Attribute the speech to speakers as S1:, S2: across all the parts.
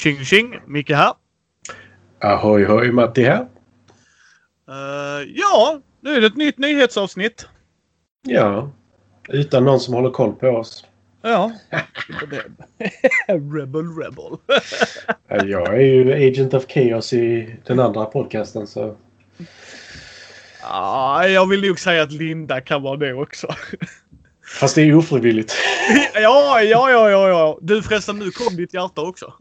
S1: Tjing tjing! Micke här.
S2: Ahoy hoj Matti här.
S1: Uh, ja, nu är det ett nytt nyhetsavsnitt.
S2: Ja. Utan någon som håller koll på oss.
S1: Ja. rebel Rebel.
S2: jag är ju Agent of Chaos i den andra podcasten så...
S1: Ja, jag vill nog säga att Linda kan vara det också.
S2: Fast det är ofrivilligt.
S1: ja, ja, ja, ja, ja. Du förresten, nu kom ditt hjärta också.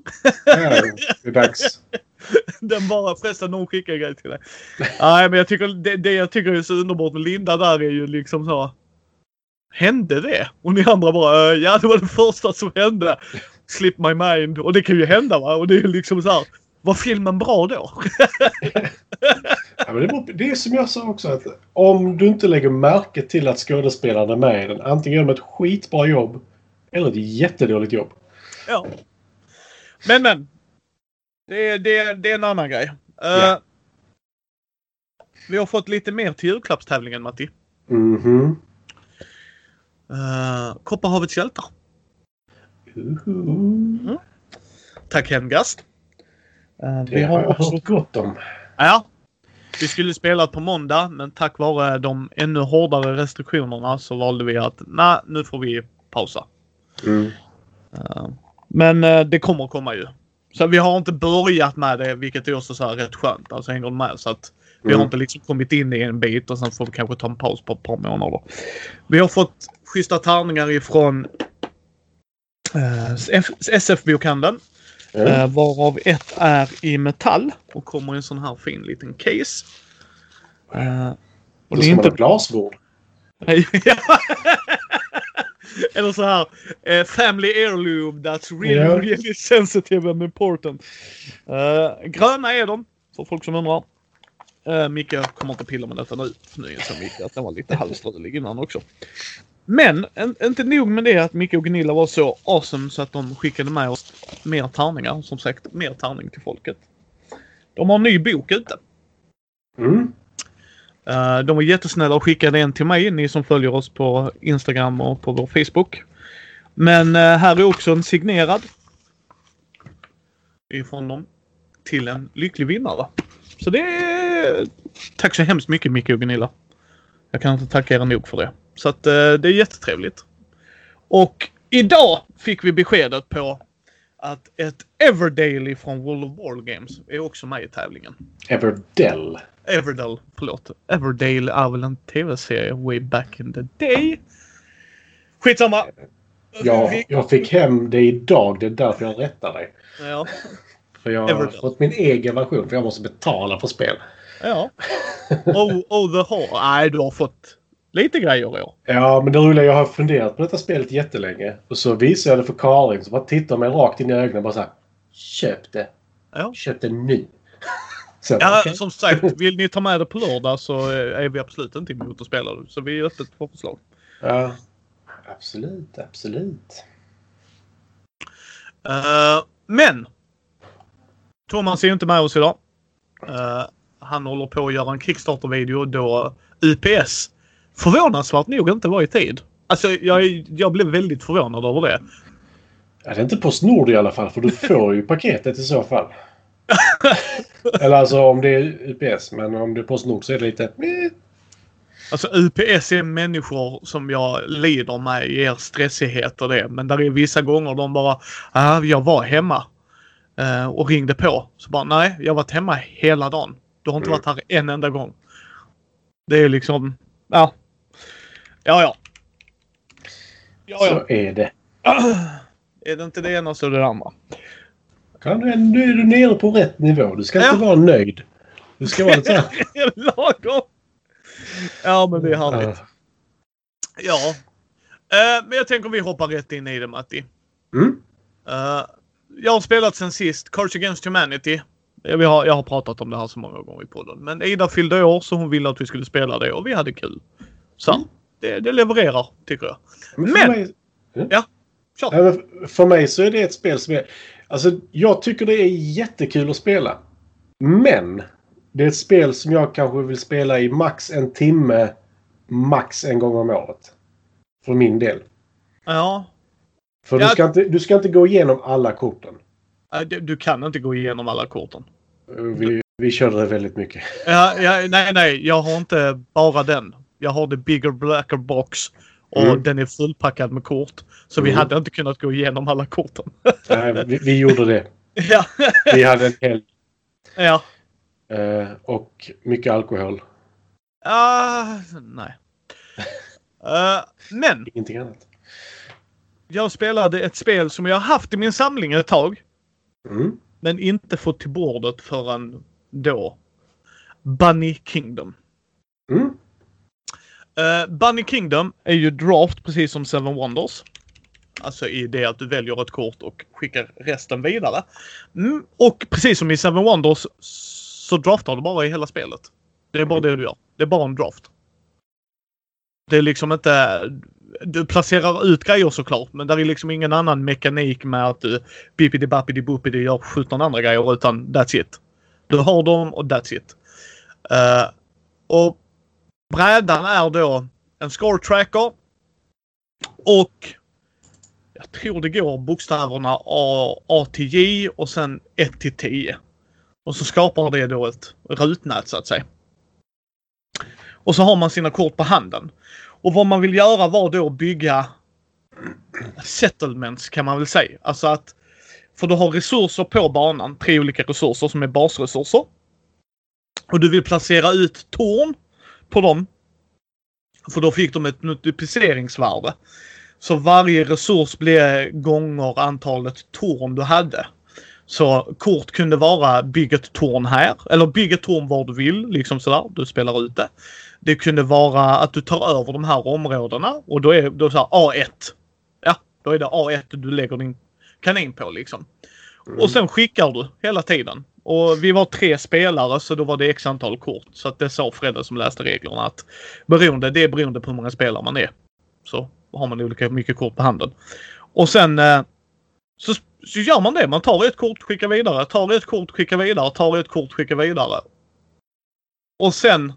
S2: ja, det är dags.
S1: Den bara förresten, någon skickar en grej till dig. Nej, men jag tycker det, det jag tycker är så underbart med Linda där är ju liksom så. Hände det? Och ni andra bara, ja det var det första som hände. Slip my mind. Och det kan ju hända va? Och det är liksom så här. Var filmen bra då?
S2: ja, men det, det är som jag sa också att om du inte lägger märke till att skådespelarna är med i den. Antingen gör de ett skitbra jobb eller ett jättedåligt jobb.
S1: Ja. Men men. Det, det, det är en annan grej. Uh, Vi har fått lite mer till julklappstävlingen Matti.
S2: Mhm.
S1: Uh, Kopparhavets hjältar.
S2: Uh -huh. mm.
S1: Tack Hemgast.
S2: Uh, det vi har jag också... hört gott om.
S1: Ja. Vi skulle spela på måndag men tack vare de ännu hårdare restriktionerna så valde vi att nej, nu får vi pausa.
S2: Mm.
S1: Uh, men uh, det kommer komma ju. Så vi har inte börjat med det vilket är också så här rätt skönt. Alltså hänger med så att vi mm. har inte liksom kommit in i en bit och sen får vi kanske ta en paus på ett par månader. Vi har fått schyssta tärningar ifrån uh, SF-bokhandeln. Mm. Varav ett är i metall och kommer i en sån här fin liten case. Uh,
S2: och det är inte... glasbord.
S1: Eller så här. Uh, family heirloom that's really, yeah. really sensitive and important. Gröna är de. För folk som undrar. Micke kommer inte pilla med detta nu. Nu inser Micke att den var lite halvstrulig innan också. Men en, inte nog med det att Micke och Gunilla var så awesome så att de skickade med oss mer tärningar. Som sagt, mer tärning till folket. De har en ny bok ute.
S2: Mm.
S1: Uh, de var jättesnälla och skickade en till mig, ni som följer oss på Instagram och på vår Facebook. Men uh, här är också en signerad. Ifrån dem. Till en lycklig vinnare. Så det är... Tack så hemskt mycket Micke och Gunilla. Jag kan inte tacka er nog för det. Så att uh, det är jättetrevligt. Och idag fick vi beskedet på att ett Everdale från World of War Games är också med i tävlingen.
S2: Everdell?
S1: Everdale, förlåt. Everdale är väl en tv-serie way back in the day. Skitsamma.
S2: Ja, jag fick hem det idag. Det är därför jag rättar dig.
S1: Ja.
S2: För jag har fått min egen version för jag måste betala för spel.
S1: Ja. Oh, oh the hall. Nej, du har fått lite grejer i år.
S2: Ja, men det roliga jag har funderat på detta spelet jättelänge. Och så visade jag det för Karin som bara tittade mig rakt in i ögonen och bara så här. Köp det.
S1: Ja.
S2: Köp det nu.
S1: Så, ja, okay. som sagt, vill ni ta med det på lördag så är vi absolut inte emot att spela det. Så vi är öppet för förslag.
S2: Ja, absolut, absolut.
S1: Uh, men! Thomas är inte med oss idag. Uh, han håller på att göra en Kickstarter-video då UPS förvånansvärt nog inte var i tid. Alltså jag, jag blev väldigt förvånad över det.
S2: Ja, det är inte Postnord i alla fall för du får ju paketet i så fall. Eller alltså om det är UPS. Men om det är Postnord så är det lite...
S1: Alltså UPS är människor som jag lider med i er stressighet och det. Men där är vissa gånger de bara, ah, jag var hemma. Uh, och ringde på. Så bara, nej, jag har varit hemma hela dagen. Du har inte mm. varit här en enda gång. Det är liksom, ja. Ja, ja.
S2: ja, ja. Så är det.
S1: Är det inte det ena så är det andra.
S2: Kan du, nu är du nere på rätt nivå. Du ska ja. inte vara nöjd. Du ska vara lite
S1: Lagom. Ja, men det är härligt. Ja. Uh, men jag tänker vi hoppar rätt in i det, Matti.
S2: Mm.
S1: Uh, jag har spelat sen sist Cards Against Humanity. Jag har, jag har pratat om det här så många gånger i podden. Men Ida fyllde år så hon ville att vi skulle spela det och vi hade kul. Så mm. Det, det levererar, tycker jag. Men! men mig... Ja,
S2: kör. För mig så är det ett spel som är... Alltså, jag tycker det är jättekul att spela. Men det är ett spel som jag kanske vill spela i max en timme, max en gång om året. För min del.
S1: Ja.
S2: För jag... du, ska inte, du ska inte gå igenom alla korten.
S1: Du du kan inte gå igenom alla korten.
S2: Vi, vi körde det väldigt mycket.
S1: Ja, ja, nej, nej. Jag har inte bara den. Jag har the bigger blacker box. Och
S2: Mm.
S1: den är fullpackad med kort. Så vi
S2: Mm.
S1: hade inte kunnat gå igenom alla korten.
S2: Nej, vi, vi gjorde det.
S1: ja.
S2: Vi hade en helg
S1: ja.
S2: eh, och mycket alkohol.
S1: Ah, nej. Eh, men
S2: Ingenting annat.
S1: jag spelade ett spel som jag haft i min samling ett tag.
S2: Mm.
S1: Men inte fått till bordet förrän då. Bunny Kingdom.
S2: Mm.
S1: Uh, Bunny Kingdom är ju draft precis som Seven Wonders. Alltså i det att du väljer ett kort och skickar resten vidare. Mm, och precis som i Seven Wonders så draftar du bara i hela spelet. Det är bara det du gör. Det är bara en draft. Det är liksom inte... Du placerar ut grejer såklart men där är liksom ingen annan mekanik med att du bippidi bappidi boopidi gör 17 andra grejer utan that's it. Du har dem och that's it. Uh, och brädan är då en score tracker. Och jag tror det går bokstäverna A, A till J och sen 1 till 10. Och så skapar det då ett rutnät så att säga. Och så har man sina kort på handen. Och vad man vill göra var då att bygga settlements kan man väl säga. Alltså att för du har resurser på banan, tre olika resurser som är basresurser. Och du vill placera ut torn på dem. För då fick de ett multipliceringsvärde. Så varje resurs blir gånger antalet torn du hade. Så kort kunde vara bygg ett torn här eller bygg ett torn var du vill. Liksom sådär. Du spelar ut det. Det kunde vara att du tar över de här områdena och då är det så här A1. Ja, då är det A1 du lägger din kanin på liksom. Och sen skickar du hela tiden. Och vi var tre spelare så då var det x antal kort. Så att det sa Fredde som läste reglerna att beroende, det är beroende på hur många spelare man är. Så har man olika mycket kort på handen. Och sen eh, så, så gör man det. Man tar ett kort, skickar vidare, tar ett kort, skickar vidare, tar ett kort, skickar vidare. Och sen...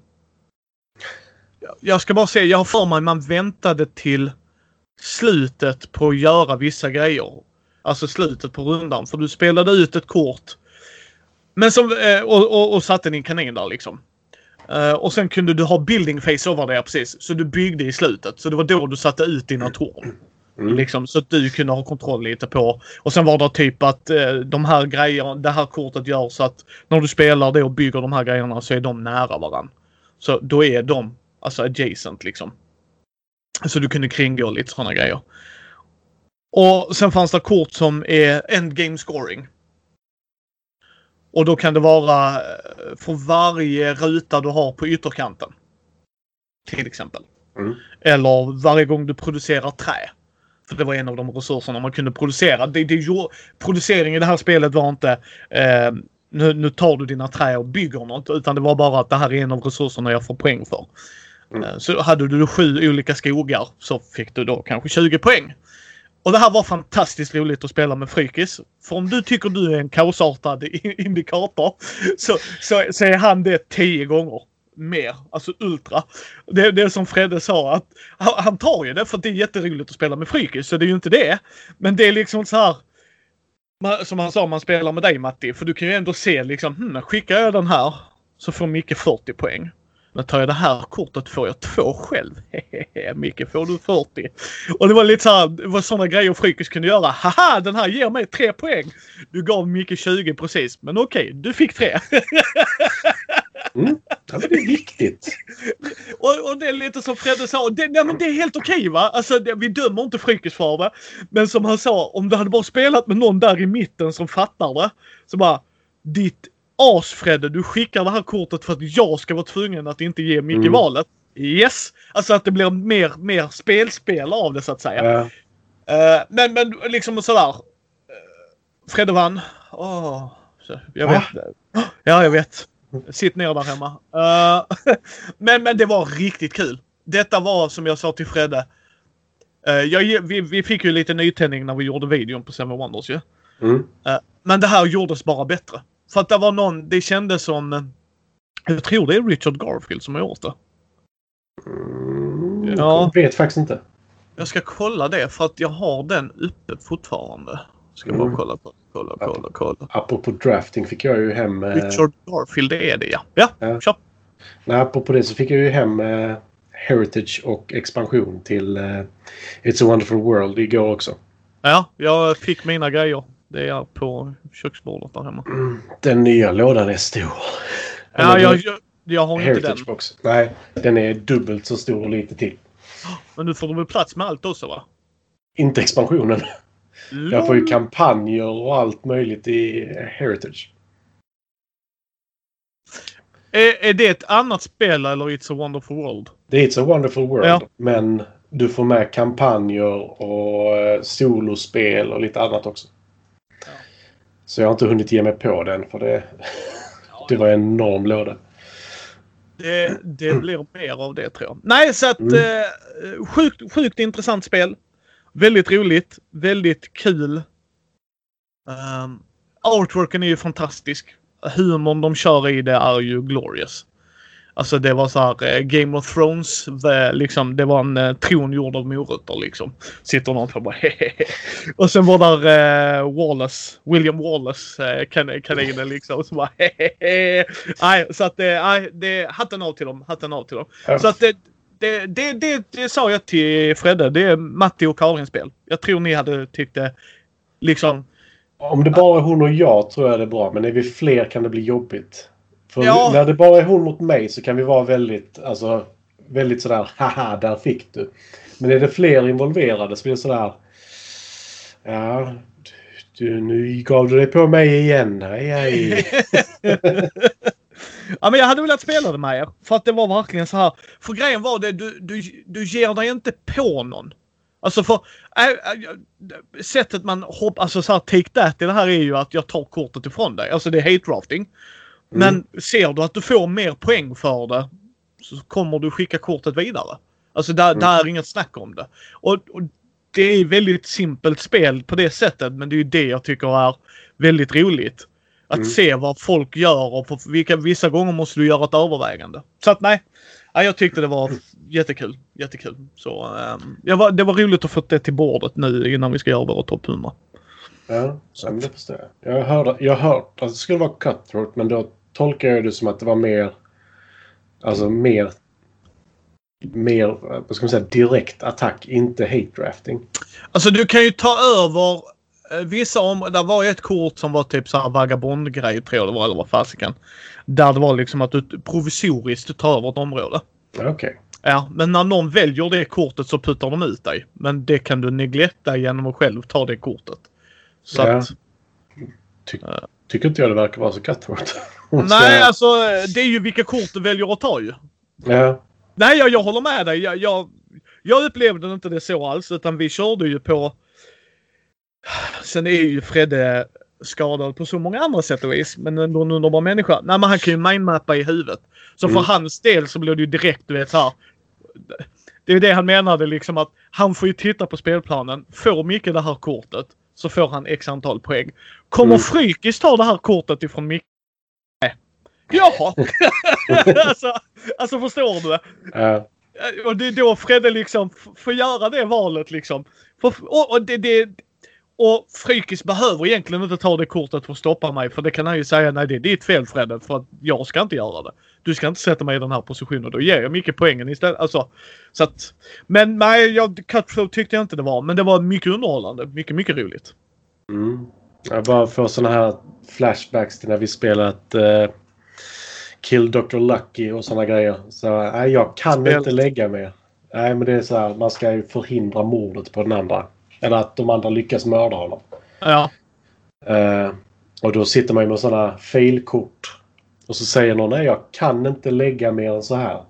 S1: Jag ska bara säga, jag har för mig man väntade till slutet på att göra vissa grejer. Alltså slutet på rundan. För du spelade ut ett kort. Men som, eh, och, och, och satte din kanin där liksom. Eh, och sen kunde du ha building face över det precis. Så du byggde i slutet. Så det var då du satte ut dina torn.
S2: Mm.
S1: Liksom, så att du kunde ha kontroll lite på. Och sen var det typ att eh, de här grejerna, det här kortet gör så att när du spelar det och bygger de här grejerna så är de nära varandra. Så då är de alltså adjacent liksom. Så du kunde kringgå lite sådana grejer. Och sen fanns det kort som är endgame scoring. Och då kan det vara eh, för varje ruta du har på ytterkanten. Till exempel.
S2: Mm.
S1: Eller varje gång du producerar trä. För det var en av de resurserna man kunde producera. Det, det, producering i det här spelet var inte eh, nu, nu tar du dina trä och bygger något. Utan det var bara att det här är en av resurserna jag får poäng för.
S2: Mm.
S1: Eh, Så hade du sju olika skogar så fick du då kanske 20 poäng. Och det här var fantastiskt roligt att spela med Frykis. För om du tycker du är en kaosartad indikator så, så, så är han det tio gånger mer. Alltså ultra. Det, det är som Fredde sa att han, han tar ju det för att det är jätteroligt att spela med Frykis. Så det är ju inte det. Men det är liksom så här. man- Som han sa, man spelar med dig Matti. För du kan ju ändå se liksom, hmm, skickar jag den här så får Micke 40 poäng. Men tar jag det här kortet får jag två själv. Hehehe, Micke får du 40. Och det var lite så här, det var sådana grejer Frykis kunde göra. Haha, den här ger mig tre poäng. Du gav Micke 20 precis. Men okej, du fick tre.
S2: Mm. Det är viktigt.
S1: Och, och det är lite som Fredde sa, det, nej, men det är helt okej va? Alltså det, vi dömer inte Frykis för det. Men som han sa, om du hade bara spelat med någon där i mitten som fattar det. Så bara, ditt as Fredde, du skickar det här kortet för att jag ska vara tvungen att inte ge Micke
S2: Mm.
S1: valet. Yes! Alltså att det blir mer, mer spelspel av det så att säga.
S2: Ja.
S1: Eh, men, men liksom sådär. Uh, Fredde vann. Så, jag vet. Ja, jag vet. Sitt ner där hemma. Eh, men, men det var riktigt kul. Detta var som jag sa till Fredde. eh, jag, vi, vi fick ju lite nytändning när vi gjorde videon på Seven Wonders ju.
S2: Mm.
S1: Eh, men det här gjordes bara bättre. För att det var någon, det kändes som... Jag tror det är Richard Garfield som har gjort det.
S2: Mm.
S1: Ja.
S2: Jag vet faktiskt inte.
S1: Jag ska kolla det för att jag har den uppe fortfarande. Ska mm. bara kolla på. Kolla, kolla, kolla.
S2: Apropå drafting fick jag ju hem...
S1: Eh... Richard Garfield är det ja. Ja, ja. kör.
S2: Nej, apropå det så fick jag ju hem eh, Heritage och expansion till eh, It's a wonderful world igår också.
S1: Ja, jag fick mina grejer. Det är på köksbordet där hemma. Mm,
S2: den nya lådan är stor.
S1: Ja, jag, jag, jag har inte den.
S2: Box. Nej, den är dubbelt så stor och lite till.
S1: Men nu får du väl plats med allt också va?
S2: Inte expansionen. Lol. Jag får ju kampanjer och allt möjligt i Heritage.
S1: Är, är det ett annat spel eller It's a wonderful world?
S2: Det är It's a wonderful world. Ja. Men du får med kampanjer och eh, solospel och lite annat också. Så jag har inte hunnit ge mig på den för det, det var en enorm låda.
S1: Det, det blir mer av det tror jag. Nej, så att mm. eh, sjukt, sjukt intressant spel. Väldigt roligt. Väldigt kul. Um, artworken är ju fantastisk. Humorn de kör i det är ju glorious. Alltså det var så här eh, Game of Thrones. Liksom, det var en eh, tron gjord av morötter liksom. Sitter någon och bara hehehe. Och sen var där eh, Wallace, William Wallace, eh, kan, kaninen liksom. Så bara hehehe. Nej, så att det, nej, det, hatten av till dem. Hatten av till dem. Ja. Så att det, det, det, det, det, sa jag till Fredde. Det är Matti och Karins spel. Jag tror ni hade tyckt det liksom.
S2: Om det bara är hon och jag tror jag det är bra. Men är vi fler kan det bli jobbigt. För ja. när det bara är hon mot mig så kan vi vara väldigt, alltså, väldigt sådär haha, där fick du. Men är det fler involverade så blir det sådär ja, du, nu gav du dig på mig igen. Aj, aj.
S1: ja, men jag hade velat spela det med er. För att det var verkligen så här. För grejen var det, du, du, du ger dig inte på någon. Alltså för äh, äh, sättet man hoppar, alltså så här, take that i det här är ju att jag tar kortet ifrån dig. Alltså det är hate drafting. Men mm. ser du att du får mer poäng för det så kommer du skicka kortet vidare. Alltså där, mm. där är inget snack om det. Och, och det är väldigt simpelt spel på det sättet men det är ju det jag tycker är väldigt roligt. Att mm. se vad folk gör och på vilka, vissa gånger måste du göra ett övervägande. Så att nej. Ja, jag tyckte det var jättekul. Jättekul. Så um, jag var, det var roligt att få det till bordet nu innan vi ska göra våra topp 100.
S2: Ja, det förstår jag. Jag hörde, jag hört att det skulle vara cutthroat men då tolkar jag det som att det var mer... Alltså mer... Mer, vad ska man säga, direkt attack, inte hate drafting.
S1: Alltså du kan ju ta över eh, vissa områden. Det var ett kort som var typ så här vagabondgrej tror jag det var, eller vad fasiken. Där det var liksom att du provisoriskt tar över ett område.
S2: Okej. Okay.
S1: Ja, men när någon väljer det kortet så puttar de ut dig. Men det kan du negletta genom att själv ta det kortet. Så ja. att...
S2: Ty tycker inte jag det verkar vara så cutthroat.
S1: Nej, alltså det är ju vilka kort du väljer att ta ju.
S2: Ja.
S1: Nej, jag, jag håller med dig. Jag, jag, jag upplevde inte det så alls utan vi körde ju på... Sen är ju Fredde skadad på så många andra sätt och vis. Men ändå en underbar människa. Nej, men han kan ju mindmappa i huvudet. Så mm. för hans del så blir det ju direkt, du vet så här. Det är det han menade liksom att han får ju titta på spelplanen. Får Micke det här kortet så får han x antal poäng. Kommer mm. Frykis ta det här kortet ifrån Micke Jaha! alltså, alltså förstår du? Uh. Och det är då Fredde liksom får göra det valet liksom. Och, och, det, det, och Frykis behöver egentligen inte ta det kortet för att stoppa mig. För det kan han ju säga, nej det är ditt fel Fredde. För att jag ska inte göra det. Du ska inte sätta mig i den här positionen. Då ger jag mycket poängen istället. Alltså, så att, men nej, jag, Cutthroat tyckte jag inte det var. Men det var mycket underhållande. Mycket, mycket roligt.
S2: Mm. Jag bara får sådana här flashbacks till när vi spelat eh, Kill Dr. Lucky och sådana grejer. Så nej, jag kan Spel. inte lägga mer. Nej, men det är så här. Man ska ju förhindra mordet på den andra. Eller att de andra lyckas mörda honom.
S1: Ja.
S2: Uh, och då sitter man ju med sådana failkort. Och så säger någon nej, jag kan inte lägga mer än så här.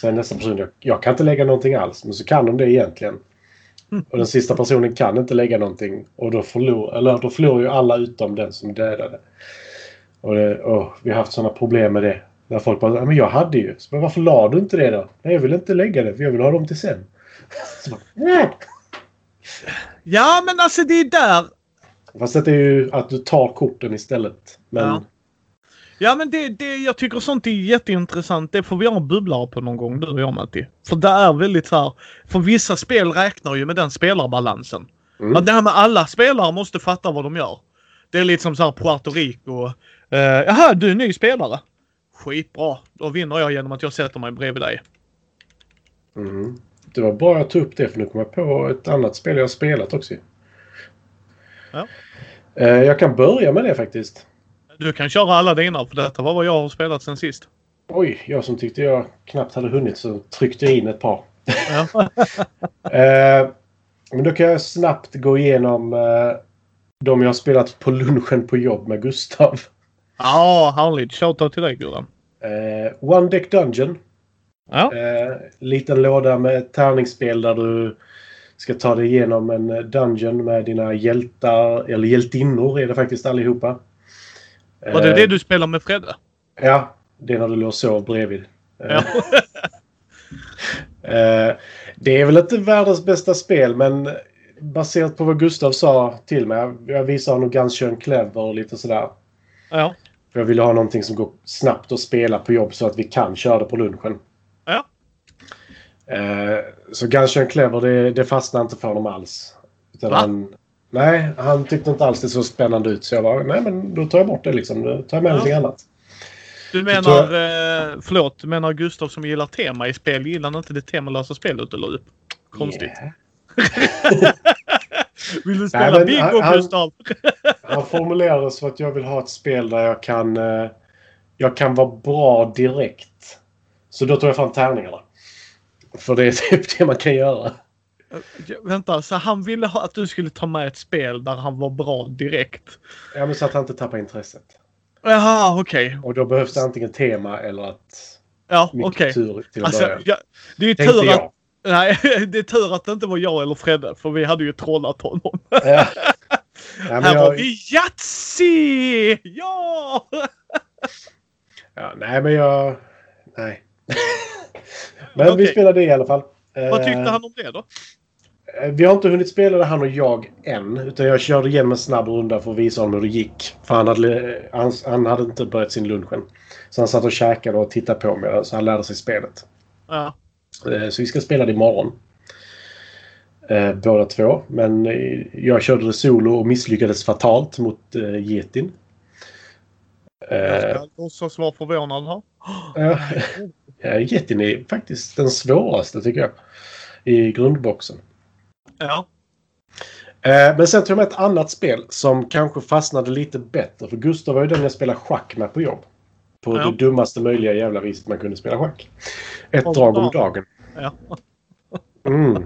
S2: Sen nästa person, jag, jag kan inte lägga någonting alls. Men så kan de det egentligen. Och den sista personen kan inte lägga någonting. Och då förlorar, eller då förlorar ju alla utom den som dödade. Och, det, och vi har haft sådana problem med det. Där folk bara men jag hade ju. Så, men varför la du inte det då? Nej, jag vill inte lägga det för jag vill ha dem till sen. Så,
S1: ja, men alltså det är där.
S2: Fast det är ju att du tar korten istället. Men...
S1: Ja. Ja men det, det, jag tycker sånt är jätteintressant. Det får vi ha en bubblare på någon gång du och jag Matti. För det är väldigt så här. För vissa spel räknar ju med den spelarbalansen. Mm. Att det här med alla spelare måste fatta vad de gör. Det är lite som så här Puerto Rico. Uh, jaha, du är ny spelare. Skitbra. Då vinner jag genom att jag sätter mig bredvid dig.
S2: Mm. Det var bra att tog upp det för nu kommer jag på ett annat spel jag har spelat också.
S1: Ja.
S2: Uh, jag kan börja med det faktiskt.
S1: Du kan köra alla dina för detta var vad jag har spelat sen sist.
S2: Oj, jag som tyckte jag knappt hade hunnit så tryckte jag in ett par.
S1: Ja.
S2: uh, men då kan jag snabbt gå igenom uh, de jag har spelat på lunchen på jobb med Gustav.
S1: Ja, härligt. Shoutout till dig Gurran.
S2: Uh, One Deck Dungeon.
S1: Ja.
S2: Uh, liten låda med tärningsspel där du ska ta dig igenom en dungeon med dina hjältar, eller hjältinnor är det faktiskt allihopa.
S1: Var det det du spelar med Fredde?
S2: Ja, det är när du låg och sov bredvid.
S1: Ja.
S2: det är väl inte världens bästa spel men baserat på vad Gustav sa till mig. Jag visade honom Guns Clever och lite sådär.
S1: Ja.
S2: För jag ville ha någonting som går snabbt att spela på jobb så att vi kan köra det på lunchen.
S1: Ja.
S2: Så Guns Clever det, det fastnade inte för honom alls. Utan han, nej, han tyckte inte alls det såg spännande ut. Så jag var nej men då tar jag bort det liksom. Då tar jag med
S1: Ja.
S2: någonting annat.
S1: Du menar, eh, förlåt, du menar Gustav som gillar tema i spel gillar inte det temalösa spelet du la upp? Konstigt.
S2: Yeah.
S1: Vill du spela
S2: men
S1: bingo
S2: han- han-
S1: Gustav?
S2: Han formulerade så att jag vill ha ett spel där jag kan, eh, jag kan vara bra direkt. Så då tog jag fram tärningarna. För det är typ det man kan göra.
S1: Ja, Vänta, så han ville ha att du skulle ta med ett spel där han var bra direkt?
S2: Ja, men så att han inte tappar intresset.
S1: Jaha, okej.
S2: Och då behövs det antingen tema eller att
S1: Ja, okej.
S2: tur till att
S1: Alltså,
S2: börja.
S1: ja, det är ju tur
S2: jag.
S1: att... Nej, det är tur att det inte var jag eller Fredde, för vi hade ju trollat honom.
S2: Ja. Ja,
S1: Här var
S2: jag,
S1: vi Yatzy! Ja!
S2: ja, nej, men jag... Nej. men vi
S1: Okej.
S2: spelade det i alla fall.
S1: Vad tyckte
S2: Eh,
S1: han om det då?
S2: Eh, Vi har inte hunnit spela det han och jag än. Utan jag körde igenom en snabb runda för att visa honom hur det gick. För han hade, han, han hade inte börjat sin lunch än. Så han satt och käkade och tittade på mig. Så han lärde sig spelet.
S1: Ja.
S2: Eh, Så vi ska spela det imorgon. Eh, båda två. Men eh, jag körde det solo och misslyckades fatalt mot getin.
S1: Jag ska låtsas vara förvånad här.
S2: ja, getin är faktiskt den svåraste tycker jag. I grundboxen.
S1: Ja.
S2: Men sen tog jag med ett annat spel som kanske fastnade lite bättre. För Gustav var ju den jag spelade schack med på jobb. På
S1: Ja.
S2: det dummaste möjliga jävla viset man kunde spela schack. Ett
S1: Åh,
S2: drag om dagen.
S1: Ja.
S2: Mm.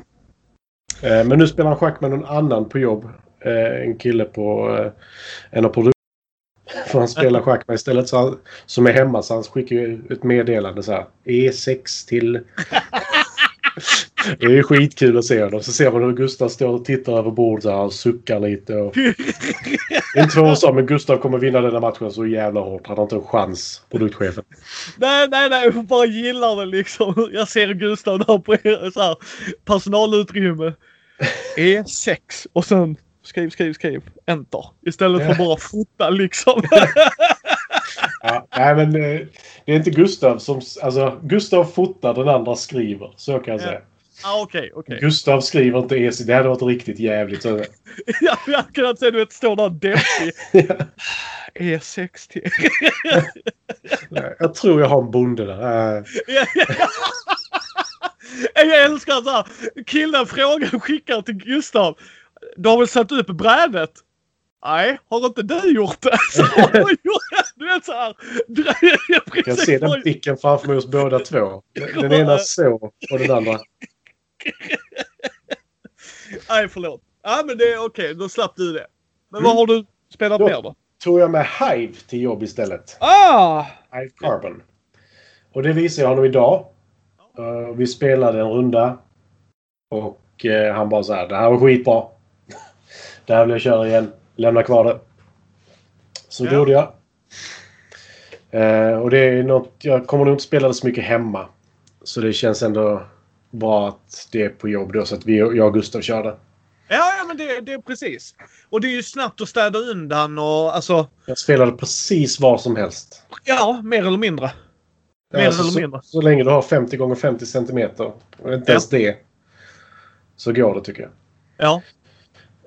S2: Eh, Men nu spelar han schack med någon annan på jobb. Eh, En kille på eh, en av produkterna. För han spelar schack med istället. Så han, som är hemma så han skickar ju ett meddelande så här. E6 till... Det är ju skitkul att se honom. Så ser man hur Gustav står och tittar över bordet så suckar lite. Och... Det är inte vad sa, men Gustav kommer vinna den här matchen så jävla hårt. Han har inte en chans, produktchefen.
S1: Nej, nej, nej. Jag bara gillar det liksom. Jag ser Gustav där på så här, personalutrymme. E6 och sen skriv, skriv, skriv. Enter. Istället för bara fota liksom.
S2: Ja, nej, men eh, det är inte Gustav som... Alltså, Gustav fotar, den andra skriver. Så kan jag
S1: Ja.
S2: säga.
S1: Ah, okej, okej.
S2: Gustav skriver inte EC. Det hade varit riktigt jävligt. Så...
S1: Jag jag hade kunnat se du vet, stå där deppig. E60.
S2: jag tror jag har en bonde där. Eh,
S1: Jag älskar så här. Killen frågar skickar till Gustav. Du har väl satt upp brädet? Nej, har inte du gjort det? Så du vet så här. Jag
S2: Jag kan se den blicken framför mig hos båda två. Den ena så och den andra...
S1: Nej, förlåt. Ja, men det är okej. Då slapp du det. Men vad
S2: Mm.
S1: har du spelat mer då?
S2: Tog jag med Hive till jobb istället.
S1: Ah!
S2: Hive Carbon. Och det visade jag honom idag. Eh, vi spelade en runda. Och eh, han bara så här. Det här var skitbra. det här vill jag köra igen. Lämna kvar det. Så
S1: Ja.
S2: gjorde jag. Eh, och det är något, jag kommer nog inte spela det så mycket hemma. Så det känns ändå bra att det är på jobb då. Så att vi, jag och Gustav körde.
S1: Ja, ja, men det, det är precis. Och det är ju snabbt att städa undan och alltså.
S2: Jag spelade precis vad som helst.
S1: Ja, mer eller mindre. Mer
S2: Alltså,
S1: eller
S2: så,
S1: mindre.
S2: så länge du har 50 gånger 50 centimeter och inte
S1: Ja.
S2: ens det. Så går det tycker jag.
S1: Ja.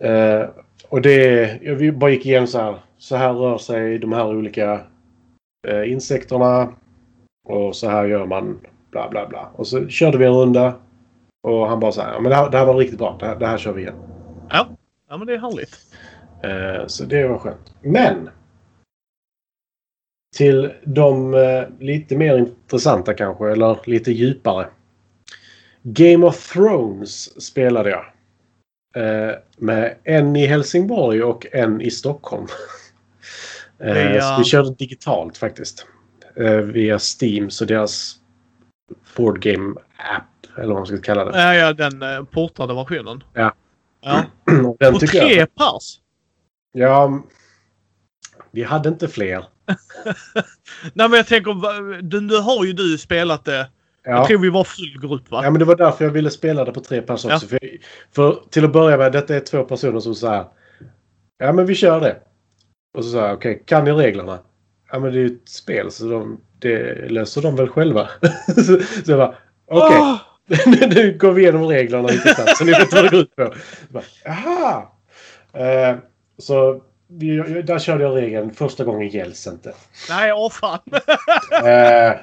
S2: Eh, och det, vi bara gick igenom så här. Så här rör sig de här olika eh, insekterna. Och så här gör man bla bla bla. Och så körde vi en runda. Och han bara så här, ja, men det här, det här var riktigt bra. Det här, det här kör vi igen.
S1: Ja. ja, men det är härligt.
S2: Eh, så det var skönt. Men! Till de eh, lite mer intressanta kanske, eller lite djupare. Game of Thrones spelade jag. Eh, med en i Helsingborg och en i Stockholm. eh,
S1: Ja.
S2: Vi körde digitalt faktiskt. Eh, via Steam, så deras board game app, eller vad man ska kalla det.
S1: Ja, ja, den eh, portade versionen.
S2: Ja.
S1: Ja.
S2: Den
S1: På
S2: tycker jag-
S1: tre pers?
S2: Ja, vi hade inte fler.
S1: Nej, men jag tänker, du, nu har ju du spelat det.
S2: Ja.
S1: Jag tror vi var full grupp va?
S2: Ja, men det var därför jag ville spela det på tre pers också. För, för till att börja med, detta är två personer som säger Ja, men vi kör det. Och så sa jag, okej, kan ni reglerna? Ja, men det är ju ett spel så de, det löser de väl själva. så, så jag bara, okej.
S1: Ah!
S2: nu går vi igenom reglerna lite snabbt så ni vet vad det går ut på. Så bara, Jaha! Eh, så vi, där körde jag regeln. Första gången gälls inte.
S1: Nej, åh fan.
S2: Eh,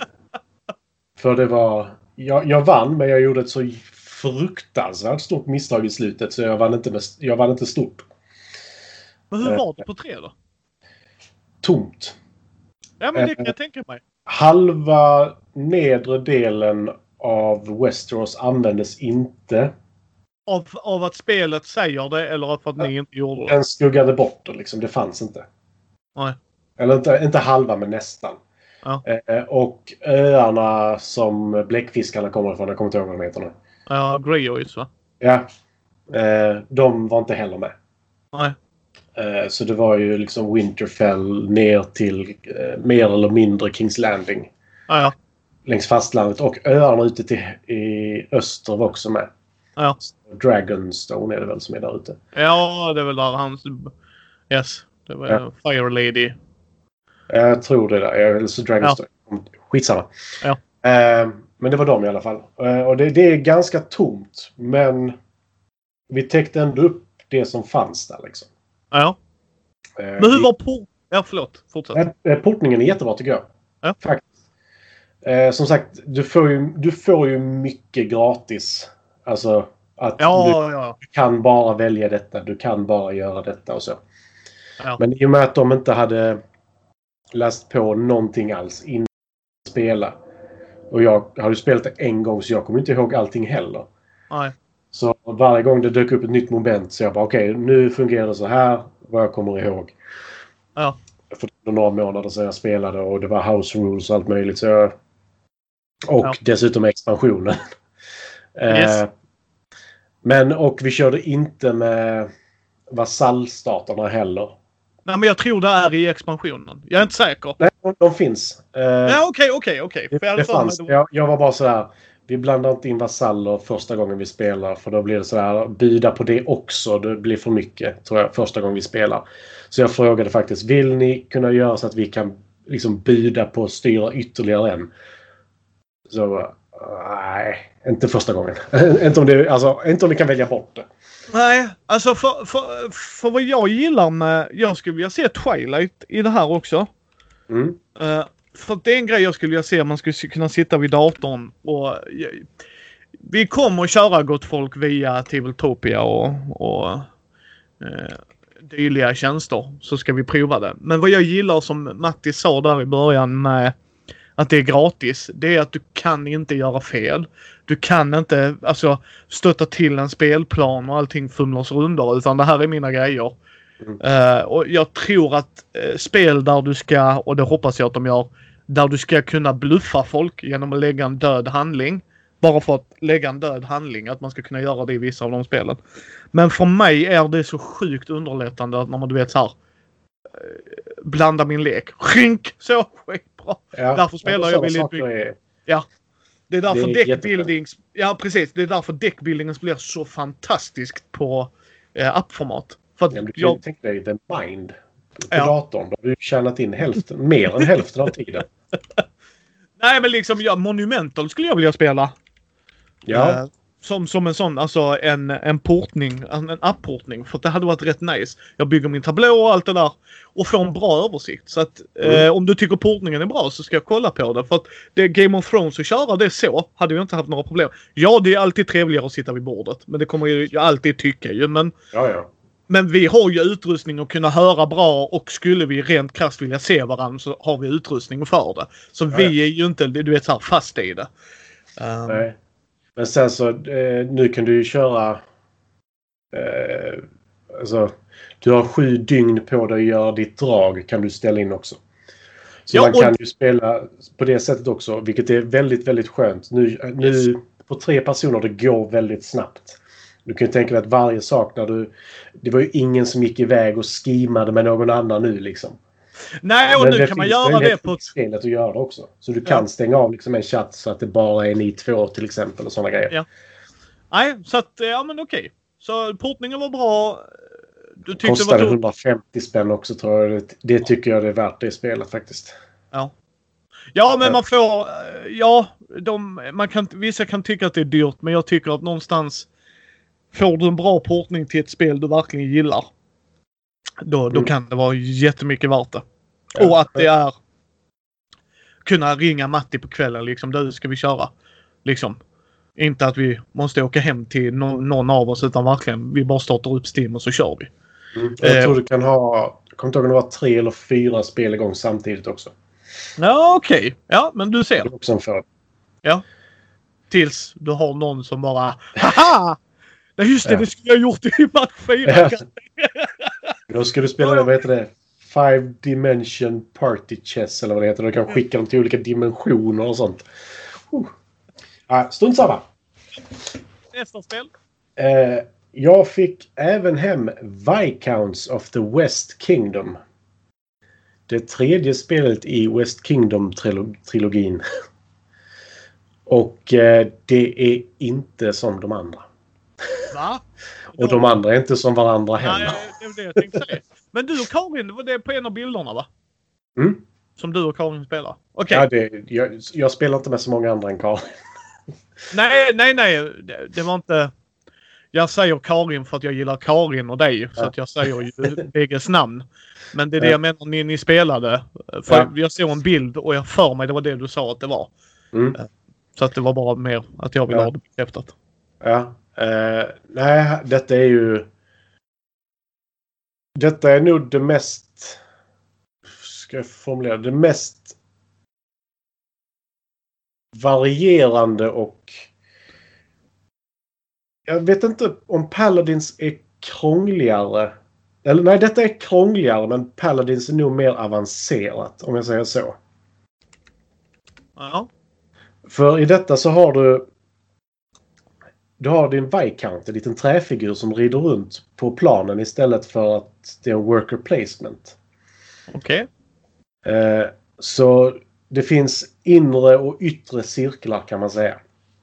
S2: för det var... Jag, jag vann, men jag gjorde ett så fruktansvärt stort misstag i slutet så jag vann inte, med, jag vann inte stort.
S1: Men hur var det på tre då?
S2: Tomt.
S1: Ja, men det
S2: Eh.
S1: kan jag tänka mig.
S2: Halva nedre delen av Westeros användes inte.
S1: Av, av att spelet säger det eller för att ni inte gjorde det?
S2: Den skuggade bort det liksom. Det fanns inte.
S1: Nej.
S2: Eller inte, inte halva, men nästan.
S1: Ja.
S2: Eh, och öarna som bläckfiskarna kommer ifrån, jag kommer inte ihåg vad de heter nu.
S1: Ja, Greyoids va?
S2: Ja. Eh, de var inte heller med.
S1: Nej.
S2: Eh, Så det var ju liksom Winterfell ner till eh, mer eller mindre Kings Landing.
S1: Ja, ja.
S2: Längs fastlandet. Och öarna ute till, i öster var också med.
S1: Ja.
S2: Dragonstone är det väl som är där ute.
S1: Ja, det är väl där hans... Yes. Det var
S2: Ja.
S1: Fire Lady.
S2: Jag tror det där. Eller så Dragonstone. Skitsamma.
S1: Ja.
S2: Eh, Men det var de i alla fall. Och det, det är ganska tomt. Men vi täckte ändå upp det som fanns där liksom.
S1: Ja.
S2: Eh,
S1: Men hur var på... Ja, förlåt. Fortsätt.
S2: Eh, Portningen är jättebra tycker jag.
S1: Ja.
S2: Faktiskt. Eh, som sagt, du får, ju, du får ju mycket gratis. Alltså att du
S1: Ja, ja.
S2: kan bara välja detta, du kan bara göra detta och så.
S1: Ja.
S2: Men i och med att de inte hade läst på någonting alls innan spela. Och jag hade ju spelat det en gång så jag kommer inte ihåg allting heller.
S1: Nej.
S2: Så varje gång det dök upp ett nytt moment så jag bara okej, nu fungerar det så här vad jag kommer ihåg.
S1: Ja.
S2: För några månader sedan jag spelade och det var house rules och allt möjligt. Så jag... Och
S1: Ja.
S2: dessutom expansionen.
S1: Yes.
S2: Eh, Men och vi körde inte med vasallstaterna heller.
S1: Nej, men jag tror det är i expansionen. Jag är inte säker.
S2: Nej, de, de finns. Eh,
S1: Ja, okej, okej, okej.
S2: det,
S1: jag
S2: fanns. Jag, jag var bara så här. Vi blandar inte in vasaller första gången vi spelar för då blir det så här. Bjuda på det också. Det blir för mycket tror jag första gången vi spelar. Så jag frågade faktiskt. Vill ni kunna göra så att vi kan liksom bjuda på att styra ytterligare en? Så nej, inte första gången. inte, om det, alltså, inte om vi kan välja bort det.
S1: Nej, alltså för, för, för vad jag gillar med... Jag skulle vilja se Twilight i det här också.
S2: Mm.
S1: Eh, för det är en grej jag skulle vilja se. Man skulle kunna sitta vid datorn och... eh, vi kommer att köra gott folk via Tabletopia och, och uh, dyliga tjänster. Så ska vi prova det. Men vad jag gillar som Matti sa där i början med att det är gratis. Det är att du kan inte göra fel. Du kan inte alltså stötta till en spelplan och allting fumlas runder. Utan det här är mina grejer.
S2: Mm.
S1: Eh, och jag tror att eh, spel där du ska, och det hoppas jag att de gör, där du ska kunna bluffa folk genom att lägga en död handling. Bara för att lägga en död handling, att man ska kunna göra det i vissa av de spelen. Men för mig är det så sjukt underlättande att när man du vet så här. eh, Blanda min lek. Skink! Så skitbra!
S2: Ja,
S1: Därför spelar jag väldigt
S2: saker är-
S1: Det är därför deckbuildings... Ja precis. Det är därför deckbuildings blir så fantastiskt på eh, appformat. För att
S2: Ja, du kan
S1: jag,
S2: tänka dig The Mind på
S1: Ja.
S2: datorn. Då har du tjänat in hälften, mer än hälften av tiden.
S1: Nej men liksom ja, Monumental skulle jag vilja spela.
S2: Ja,
S1: Eh, som, som en sån, alltså en, en portning, en, en app-portning. För det hade varit rätt nice. Jag bygger min tablå och allt det där. Och får en bra översikt. Så att
S2: Mm.
S1: eh, om du tycker portningen är bra så ska jag kolla på det. För att det Game of Thrones att köra det så hade jag inte haft några problem. Ja, det är alltid trevligare att sitta vid bordet. Men det kommer ju jag alltid tycka ju. Men,
S2: Ja, ja.
S1: Men vi har ju utrustning att kunna höra bra och skulle vi rent krasst vilja se varandra så har vi utrustning för det. Så
S2: Ja,
S1: vi är ju inte, du vet, så här fast i det. Um,
S2: Nej. Men sen så eh, nu kan du ju köra... Eh, alltså, du har sju dygn på dig att göra ditt drag kan du ställa in också. Så
S1: Ja,
S2: man
S1: och-
S2: kan ju spela på det sättet också, vilket är väldigt, väldigt skönt. Nu, nu på tre personer det går väldigt snabbt. Du kan ju tänka dig att varje sak när du... Det var ju ingen som gick iväg och skimmade med någon annan nu liksom.
S1: Nej, och
S2: Men
S1: nu
S2: det
S1: kan man
S2: finns
S1: göra det på ett
S2: spelet att göra det också. Så du kan
S1: Ja.
S2: stänga av liksom en chatt så att det bara är ni två till exempel och sådana grejer.
S1: Ja. Nej, så att ja men okej. Så portningen var bra. Du tyckte
S2: Kostade
S1: det var...
S2: 150 spänn också tror jag. Det, det tycker jag det är värt det spelet faktiskt.
S1: Ja. Ja, men man får... eh, Ja, de, man kan, vissa kan tycka att det är dyrt, men jag tycker att någonstans får du en bra portning till ett spel du verkligen gillar. Då, då
S2: Mm.
S1: kan det vara jättemycket värt det.
S2: Ja.
S1: Och att det är... Kunna ringa Matti på kvällen liksom. Du, ska vi köra? Liksom. Inte att vi måste åka hem till nå- någon av oss utan verkligen vi bara startar upp Steam och så kör vi.
S2: Mm. Jag
S1: Eh,
S2: tror du kan ha... Jag kommer inte ihåg om det var tre eller fyra spel igång samtidigt också.
S1: Ja, okej. Ja, men du
S2: Det
S1: ser.
S2: är också en fördel.
S1: Tills du har någon som bara Haha! Nej just det,
S2: Ja.
S1: det skulle jag gjort i match 4.
S2: Ja. Då ska du spela, vad heter det? Five Dimension Party Chess eller vad det heter. Du kan skicka dem till olika dimensioner och sånt. Uh. Ah, Strunt samma.
S1: Nästa spel.
S2: Eh, jag fick även hem Viscounts of the West Kingdom. Det tredje spelet i West Kingdom-trilogin. Och eh, det är inte som de andra.
S1: Va?
S2: Och de andra är inte som varandra
S1: Nej,
S2: heller.
S1: det var det jag tänkte säga. Men du och Karin, det var det på en av bilderna va?
S2: Mm.
S1: Som du och Karin spelar? Okej.
S2: Ja, det, jag, jag spelar inte med så många andra än Karl.
S1: Nej, nej, nej. Det, det var inte... Jag säger Karin för att jag gillar Karin och dig. Så
S2: Ja.
S1: att jag säger ju bägges namn. Men det är det
S2: Ja.
S1: jag menar ni, ni spelade. För
S2: Ja.
S1: jag såg en bild och jag för mig det var det du sa att det var.
S2: Mm.
S1: Så att det var bara mer att jag ville
S2: Ja.
S1: ha det bekräftat.
S2: Ja. Eh, nej, detta är ju... Detta är nog det mest... Ska jag formulera det? mest varierande och... Jag vet inte om Paladins är krångligare. Eller nej, detta är krångligare men Paladins är nog mer avancerat om jag säger så.
S1: Ja.
S2: För i detta så har du... Du har din Viscount, en liten träfigur som rider runt på planen istället för att det är en worker placement.
S1: Okej.
S2: Eh, så det finns inre och yttre cirklar kan man säga.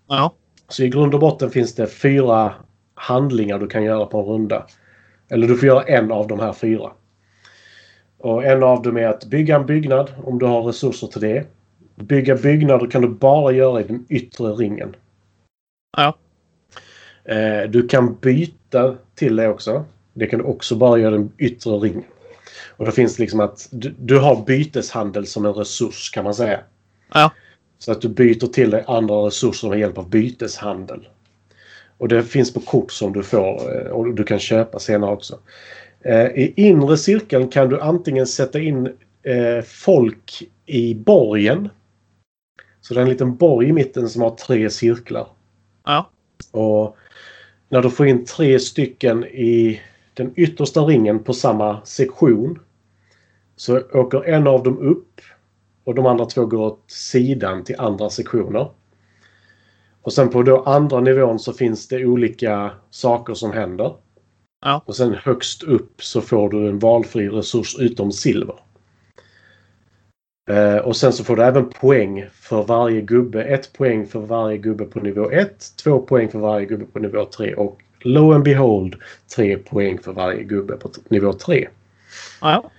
S1: Ja.
S2: Så i grund och botten finns det fyra handlingar du kan göra på en runda. Eller du får göra en av de här fyra. Och en av dem är att bygga en byggnad om du har resurser till det. Bygga byggnader kan du bara göra i den yttre ringen.
S1: Ja.
S2: Eh, du kan byta till det också. Det kan du också bara göra den yttre ringen. Och då finns det liksom att du, du har byteshandel som en resurs kan man säga.
S1: Ja.
S2: Så att du byter till dig andra resurser med hjälp av byteshandel. Och det finns på kort som du får eh, och du kan köpa senare också. Eh, I inre cirkeln kan du antingen sätta in eh, folk i borgen. Så det är en liten borg i mitten som har tre cirklar.
S1: Ja.
S2: Och när du får in tre stycken i den yttersta ringen på samma sektion så åker en av dem upp och de andra två går åt sidan till andra sektioner. Och sen på då andra nivån så finns det olika saker som händer.
S1: Ja.
S2: Och sen högst upp så får du en valfri resurs utom silver. Eh, och sen så får du även poäng för varje gubbe. Ett poäng för varje gubbe på nivå 1, två poäng för varje gubbe på nivå 3 och lo and behold tre poäng för varje gubbe på nivå 3.
S1: Ja.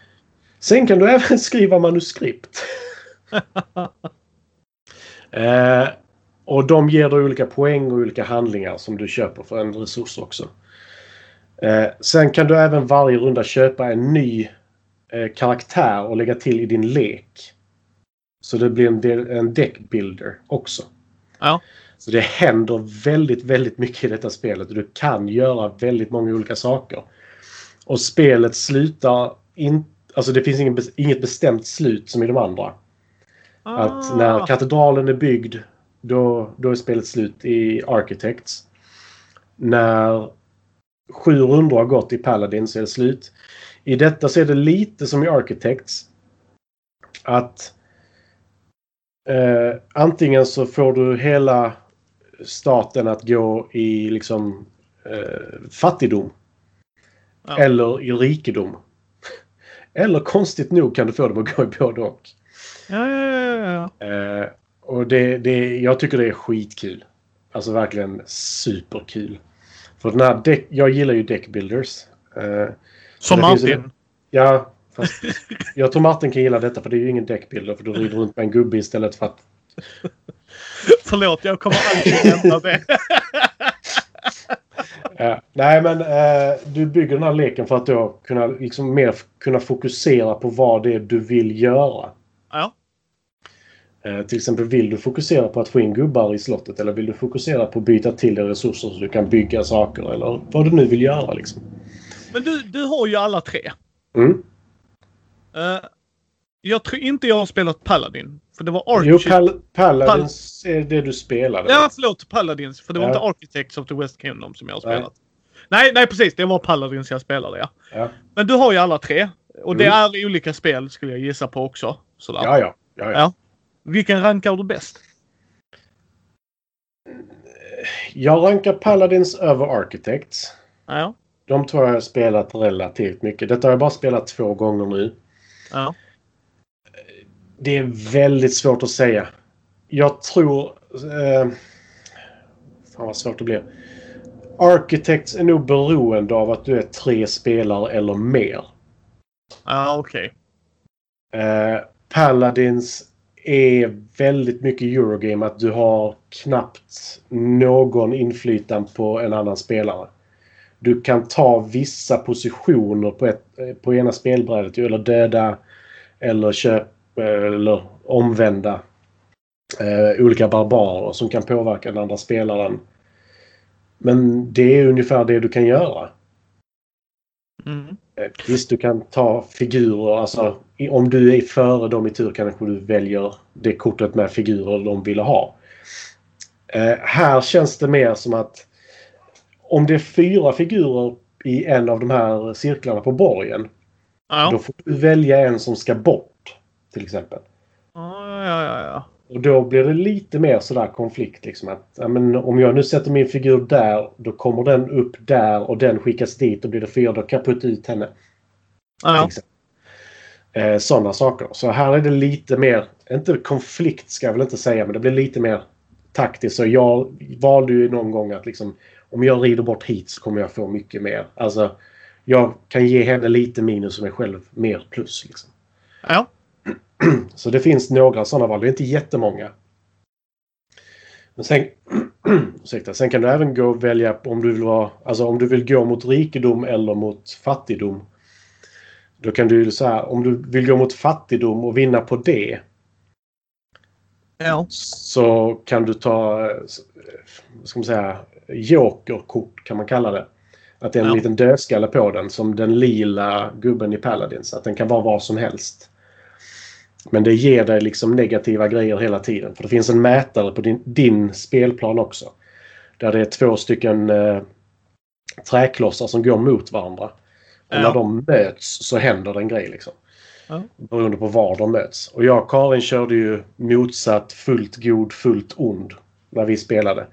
S2: Sen kan du även skriva manuskript. eh, Och de ger dig olika poäng och olika handlingar som du köper för en resurs också. Eh, sen kan du även varje runda köpa en ny karaktär och lägga till i din lek. Så det blir en, del, en deckbuilder också.
S1: Ja.
S2: Så det händer väldigt, väldigt mycket i detta spelet och du kan göra väldigt många olika saker. Och spelet slutar inte... Alltså det finns ingen, inget bestämt slut som i de andra.
S1: Ah.
S2: Att när katedralen är byggd då, då är spelet slut i Architects. När sju rundor har gått i Paladin så är det slut. I detta så är det lite som i Architects. Att eh, antingen så får du hela staten att gå i liksom eh, fattigdom.
S1: Ja.
S2: Eller i rikedom. Eller konstigt nog kan du få dem att gå i både och.
S1: Ja, ja, ja, ja.
S2: Eh, och det, det, jag tycker det är skitkul. Alltså verkligen superkul. För den här deck, jag gillar ju deckbuilders. Eh,
S1: Som Martin.
S2: ju- ja, fast jag tror Martin kan gilla detta för det är ju ingen deckbuilder för du rider runt med en gubbe istället för att...
S1: Förlåt, jag kommer alltid nämna det.
S2: Eh, nej men eh, du bygger den här leken för att då kunna liksom mer kunna fokusera på vad det är du vill göra.
S1: Ja.
S2: Eh, till exempel vill du fokusera på att få in gubbar i slottet eller vill du fokusera på att byta till dig resurser så du kan bygga saker eller vad du nu vill göra liksom.
S1: Men du, du har ju alla tre.
S2: Mm.
S1: Eh, jag tror inte jag har spelat Paladin. För det var
S2: Jo,
S1: Archie.
S2: Pal Paladins är det du spelade.
S1: Ja, förlåt. Paladins. För det var
S2: Ja.
S1: inte Architects of the West Kingdom som jag har spelat. Nej, nej precis. Det var Paladins jag spelade, ja.
S2: Ja,
S1: Men du har ju alla tre. Och det
S2: Mm.
S1: är olika spel skulle jag gissa på också. Sådär.
S2: ja. ja, ja, ja.
S1: Ja. Vilken rankar du bäst?
S2: Jag rankar Paladins över Architects.
S1: Ja.
S2: De jag har spelat relativt mycket. Detta har jag bara spelat två gånger nu.
S1: Ja.
S2: Det är väldigt svårt att säga. Jag tror... Eh, fan vad svårt det blir. Architects är nog beroende av att du är tre spelare eller mer.
S1: Ja, okej.
S2: Eh, Paladins är väldigt mycket Eurogame. Att du har knappt någon inflytande på en annan spelare. Du kan ta vissa positioner på, ett, eh, på ena spelbrädet. Eller döda eller köpa eller omvända eh, olika barbarer som kan påverka den andra spelaren. Men det är ungefär det du kan göra.
S1: Mm.
S2: Eh, Visst, du kan ta figurer. Alltså, om du är före dem i tur kanske du väljer det kortet med figurer de vill ha. Eh, här känns det mer som att om det är fyra figurer i en av de här cirklarna på borgen. Då
S1: Ja.
S2: får du välja en som ska bort. Till exempel.
S1: Ja, ja, ja, ja.
S2: Och då blir det lite mer sådär konflikt. Liksom att, men om jag nu sätter min figur där, då kommer den upp där och den skickas dit. Då blir det fyra, då kan jag putta ut henne.
S1: ja.
S2: Eh, Sådana saker. Så här är det lite mer, inte konflikt ska jag väl inte säga, men det blir lite mer taktiskt. Så jag valde ju någon gång att liksom, om jag rider bort hit så kommer jag få mycket mer. Alltså, jag kan ge henne lite minus och mig själv mer plus. Liksom.
S1: ja.
S2: Så det finns några sådana val. Det är inte jättemånga. Men sen, ursäkta, sen kan du även gå och välja om du vill vara, alltså om du vill gå mot rikedom eller mot fattigdom. Då kan du så här, om du vill gå mot fattigdom och vinna på det.
S1: ja.
S2: Så kan du ta, eh, vad ska man säga, jokerkort kan man kalla det. Att det är en
S1: Ja.
S2: liten dödskalle på den som den lila gubben i Paladins. Att den kan vara vad som helst. Men det ger dig liksom negativa grejer hela tiden. För det finns en mätare på din, din spelplan också. Där det är två stycken eh, träklossar som går mot varandra. Och
S1: Ja.
S2: när de möts så händer det en grej liksom.
S1: Ja.
S2: Beroende på var de möts. Och jag och Karin körde ju motsatt fullt god, fullt ond. När vi spelade.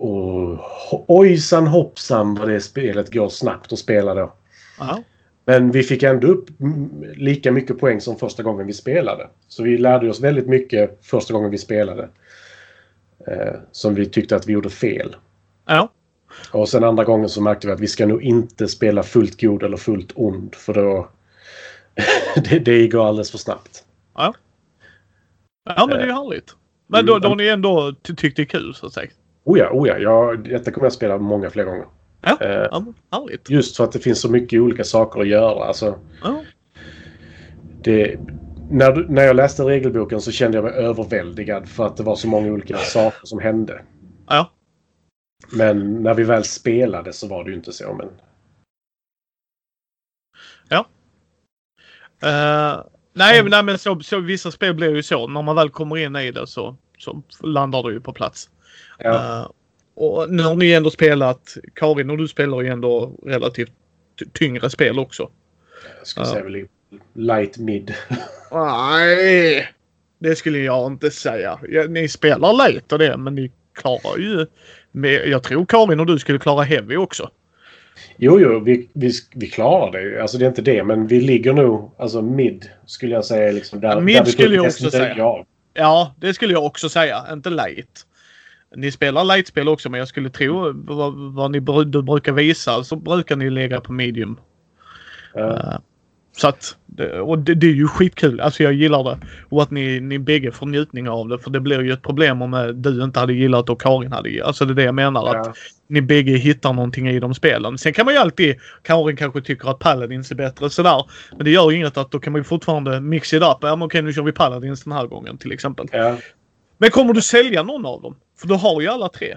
S2: Och ojsan hoppsan vad det spelet går snabbt att spela då.
S1: ja.
S2: Men vi fick ändå upp mm, lika mycket poäng som första gången vi spelade. Så vi lärde oss väldigt mycket första gången vi spelade. Eh, som vi tyckte att vi gjorde fel.
S1: ja.
S2: Och sen andra gången så märkte vi att vi ska nog inte spela fullt god eller fullt ond. För då... det, det går alldeles för snabbt.
S1: Ja, men det är ju härligt. Men då, då har ni ändå ty tyckt det är kul så att säga?
S2: Oh ja, oh ja. Jag, detta kommer jag spela många fler gånger.
S1: Ja, eh, härligt.
S2: Just för att det finns så mycket olika saker att göra. Alltså,
S1: ja.
S2: det, när, när jag läste regelboken så kände jag mig överväldigad för att det var så många olika saker som hände.
S1: Ja.
S2: Men när vi väl spelade så var det ju inte så. Men...
S1: Ja. Uh, nej, mm. nej, men så, så, vissa spel blir ju så. När man väl kommer in i det så, så landar det ju på plats. Ja. Uh, och nu har ni ändå spelat, Karin och du spelar ju ändå relativt tyngre spel också.
S2: Jag skulle uh. säga väl light mid.
S1: Nej, det skulle jag inte säga. Ni spelar light och det, men ni klarar ju... Jag tror Karin och du skulle klara heavy också.
S2: Jo, jo, vi, vi, vi klarar det. Alltså det är inte det, men vi ligger nog alltså mid skulle jag säga. Liksom, där,
S1: mid där skulle jag också säga. Av. Ja, det skulle jag också säga. Inte light. Ni spelar light-spel också, men jag skulle tro vad, vad ni brukar visa så brukar ni ligga på medium. Uh, så att, och det, det, är ju skitkul. Alltså jag gillar det. Och att ni, ni bägge får njutning av det. För det blir ju ett problem om du inte hade gillat och Karin hade Alltså det är det jag menar. Ja. Att ni bägge hittar någonting i de spelen. Sen kan man ju alltid, Karin kanske tycker att Paladins är bättre sådär. Men det gör ju inget att då kan man ju fortfarande mixa it up. Ja men okej nu kör vi Paladins den här gången till exempel.
S2: Ja.
S1: Men kommer du sälja någon av dem? För du har ju alla tre.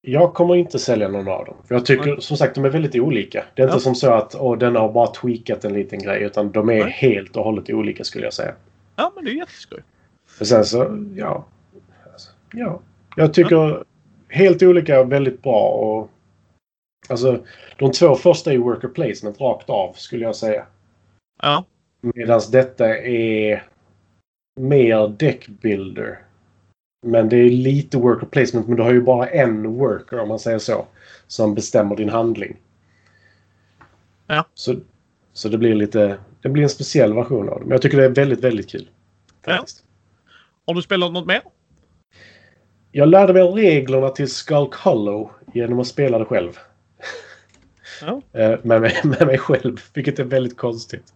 S2: Jag kommer inte sälja någon av dem. För jag tycker mm. som sagt de är väldigt olika. Det är ja. inte som så att åh, den har bara tweakat en liten grej. Utan de är mm. helt och hållet olika skulle jag säga.
S1: Ja, men det är jätteskoj.
S2: Och sen så, ja. Alltså, ja. Jag tycker mm. helt olika väldigt bra. Och, alltså, de två första är worker placement rakt av skulle jag säga.
S1: Ja.
S2: Medan detta är mer deckbuilder. Men det är lite worker placement men du har ju bara en worker om man säger så. Som bestämmer din handling.
S1: Ja.
S2: Så, så det blir lite... Det blir en speciell version av det. Men jag tycker det är väldigt, väldigt kul. Faktiskt.
S1: Ja. Har du spelat något mer?
S2: Jag lärde mig reglerna till Skulk Hollow genom att spela det själv.
S1: Ja.
S2: Eh, med, mig, med mig själv, vilket är väldigt konstigt.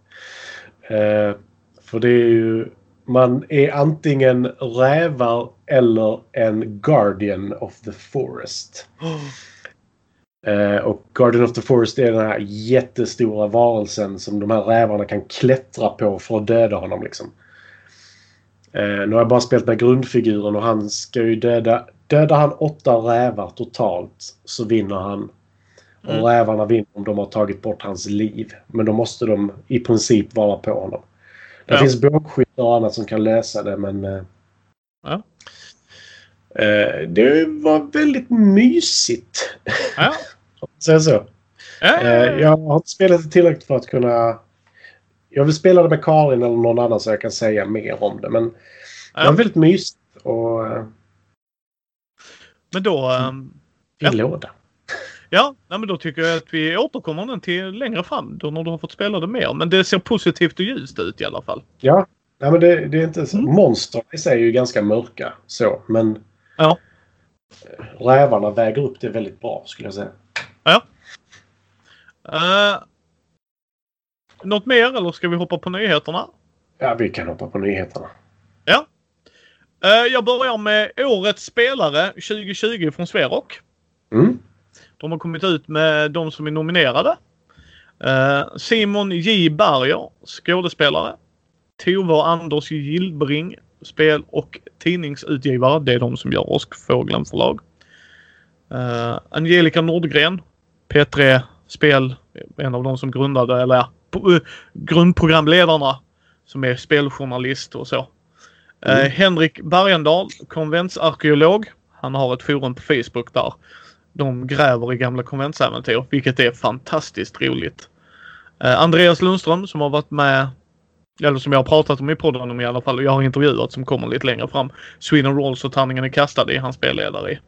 S2: Eh, för det är ju man är antingen rävar eller en Guardian of the Forest. Eh, och Guardian of the Forest är den här jättestora varelsen som de här rävarna kan klättra på för att döda honom. Liksom. Eh, nu har jag bara spelat med grundfiguren och han ska ju döda... Dödar han åtta rävar totalt så vinner han. Och mm. rävarna vinner om de har tagit bort hans liv. Men då måste de i princip vara på honom. Det ja. finns bågskyttar och annat som kan läsa det men... Eh,
S1: ja.
S2: Eh, det var väldigt mysigt.
S1: Ja.
S2: Säga så.
S1: Ja,
S2: eh, jag har inte spelat det tillräckligt för att kunna... Jag vill spela det med Karin eller någon annan så jag kan säga mer om det. Men det var väldigt mysigt och...
S1: Men då... Um,
S2: I ja. låda.
S1: Ja, nej, men då tycker jag att vi återkommer den till längre fram då när du har fått spela det mer. Men det ser positivt och ljust ut i alla fall.
S2: Ja, nej, men det, det är inte så. Mm. Monster i sig är ju ganska mörka så, men
S1: ja.
S2: rävarna väger upp det väldigt bra skulle jag säga.
S1: Ja. Uh, något mer eller ska vi hoppa på nyheterna?
S2: Ja, vi kan hoppa på nyheterna.
S1: Ja. Uh, jag börjar med årets spelare 2020 från Sverok.
S2: Mm.
S1: De har kommit ut med de som är nominerade. Uh, Simon J Berger, skådespelare. Tove Anders Gillbring, spel och tidningsutgivare. Det är de som gör Åskfågeln förlag. Uh, Angelica Nordgren, P3 Spel, en av de som grundade, eller ja, uh, grundprogramledarna som är speljournalist och så. Mm. Henrik Bergendahl, konventsarkeolog. Han har ett forum på Facebook där de gräver i gamla konventsäventyr, vilket är fantastiskt roligt. Eh, Andreas Lundström som har varit med, eller som jag har pratat om i podden om i alla fall, och jag har intervjuat som kommer lite längre fram. Sweden Rolls och Tärningen är kastad i hans spelledare i.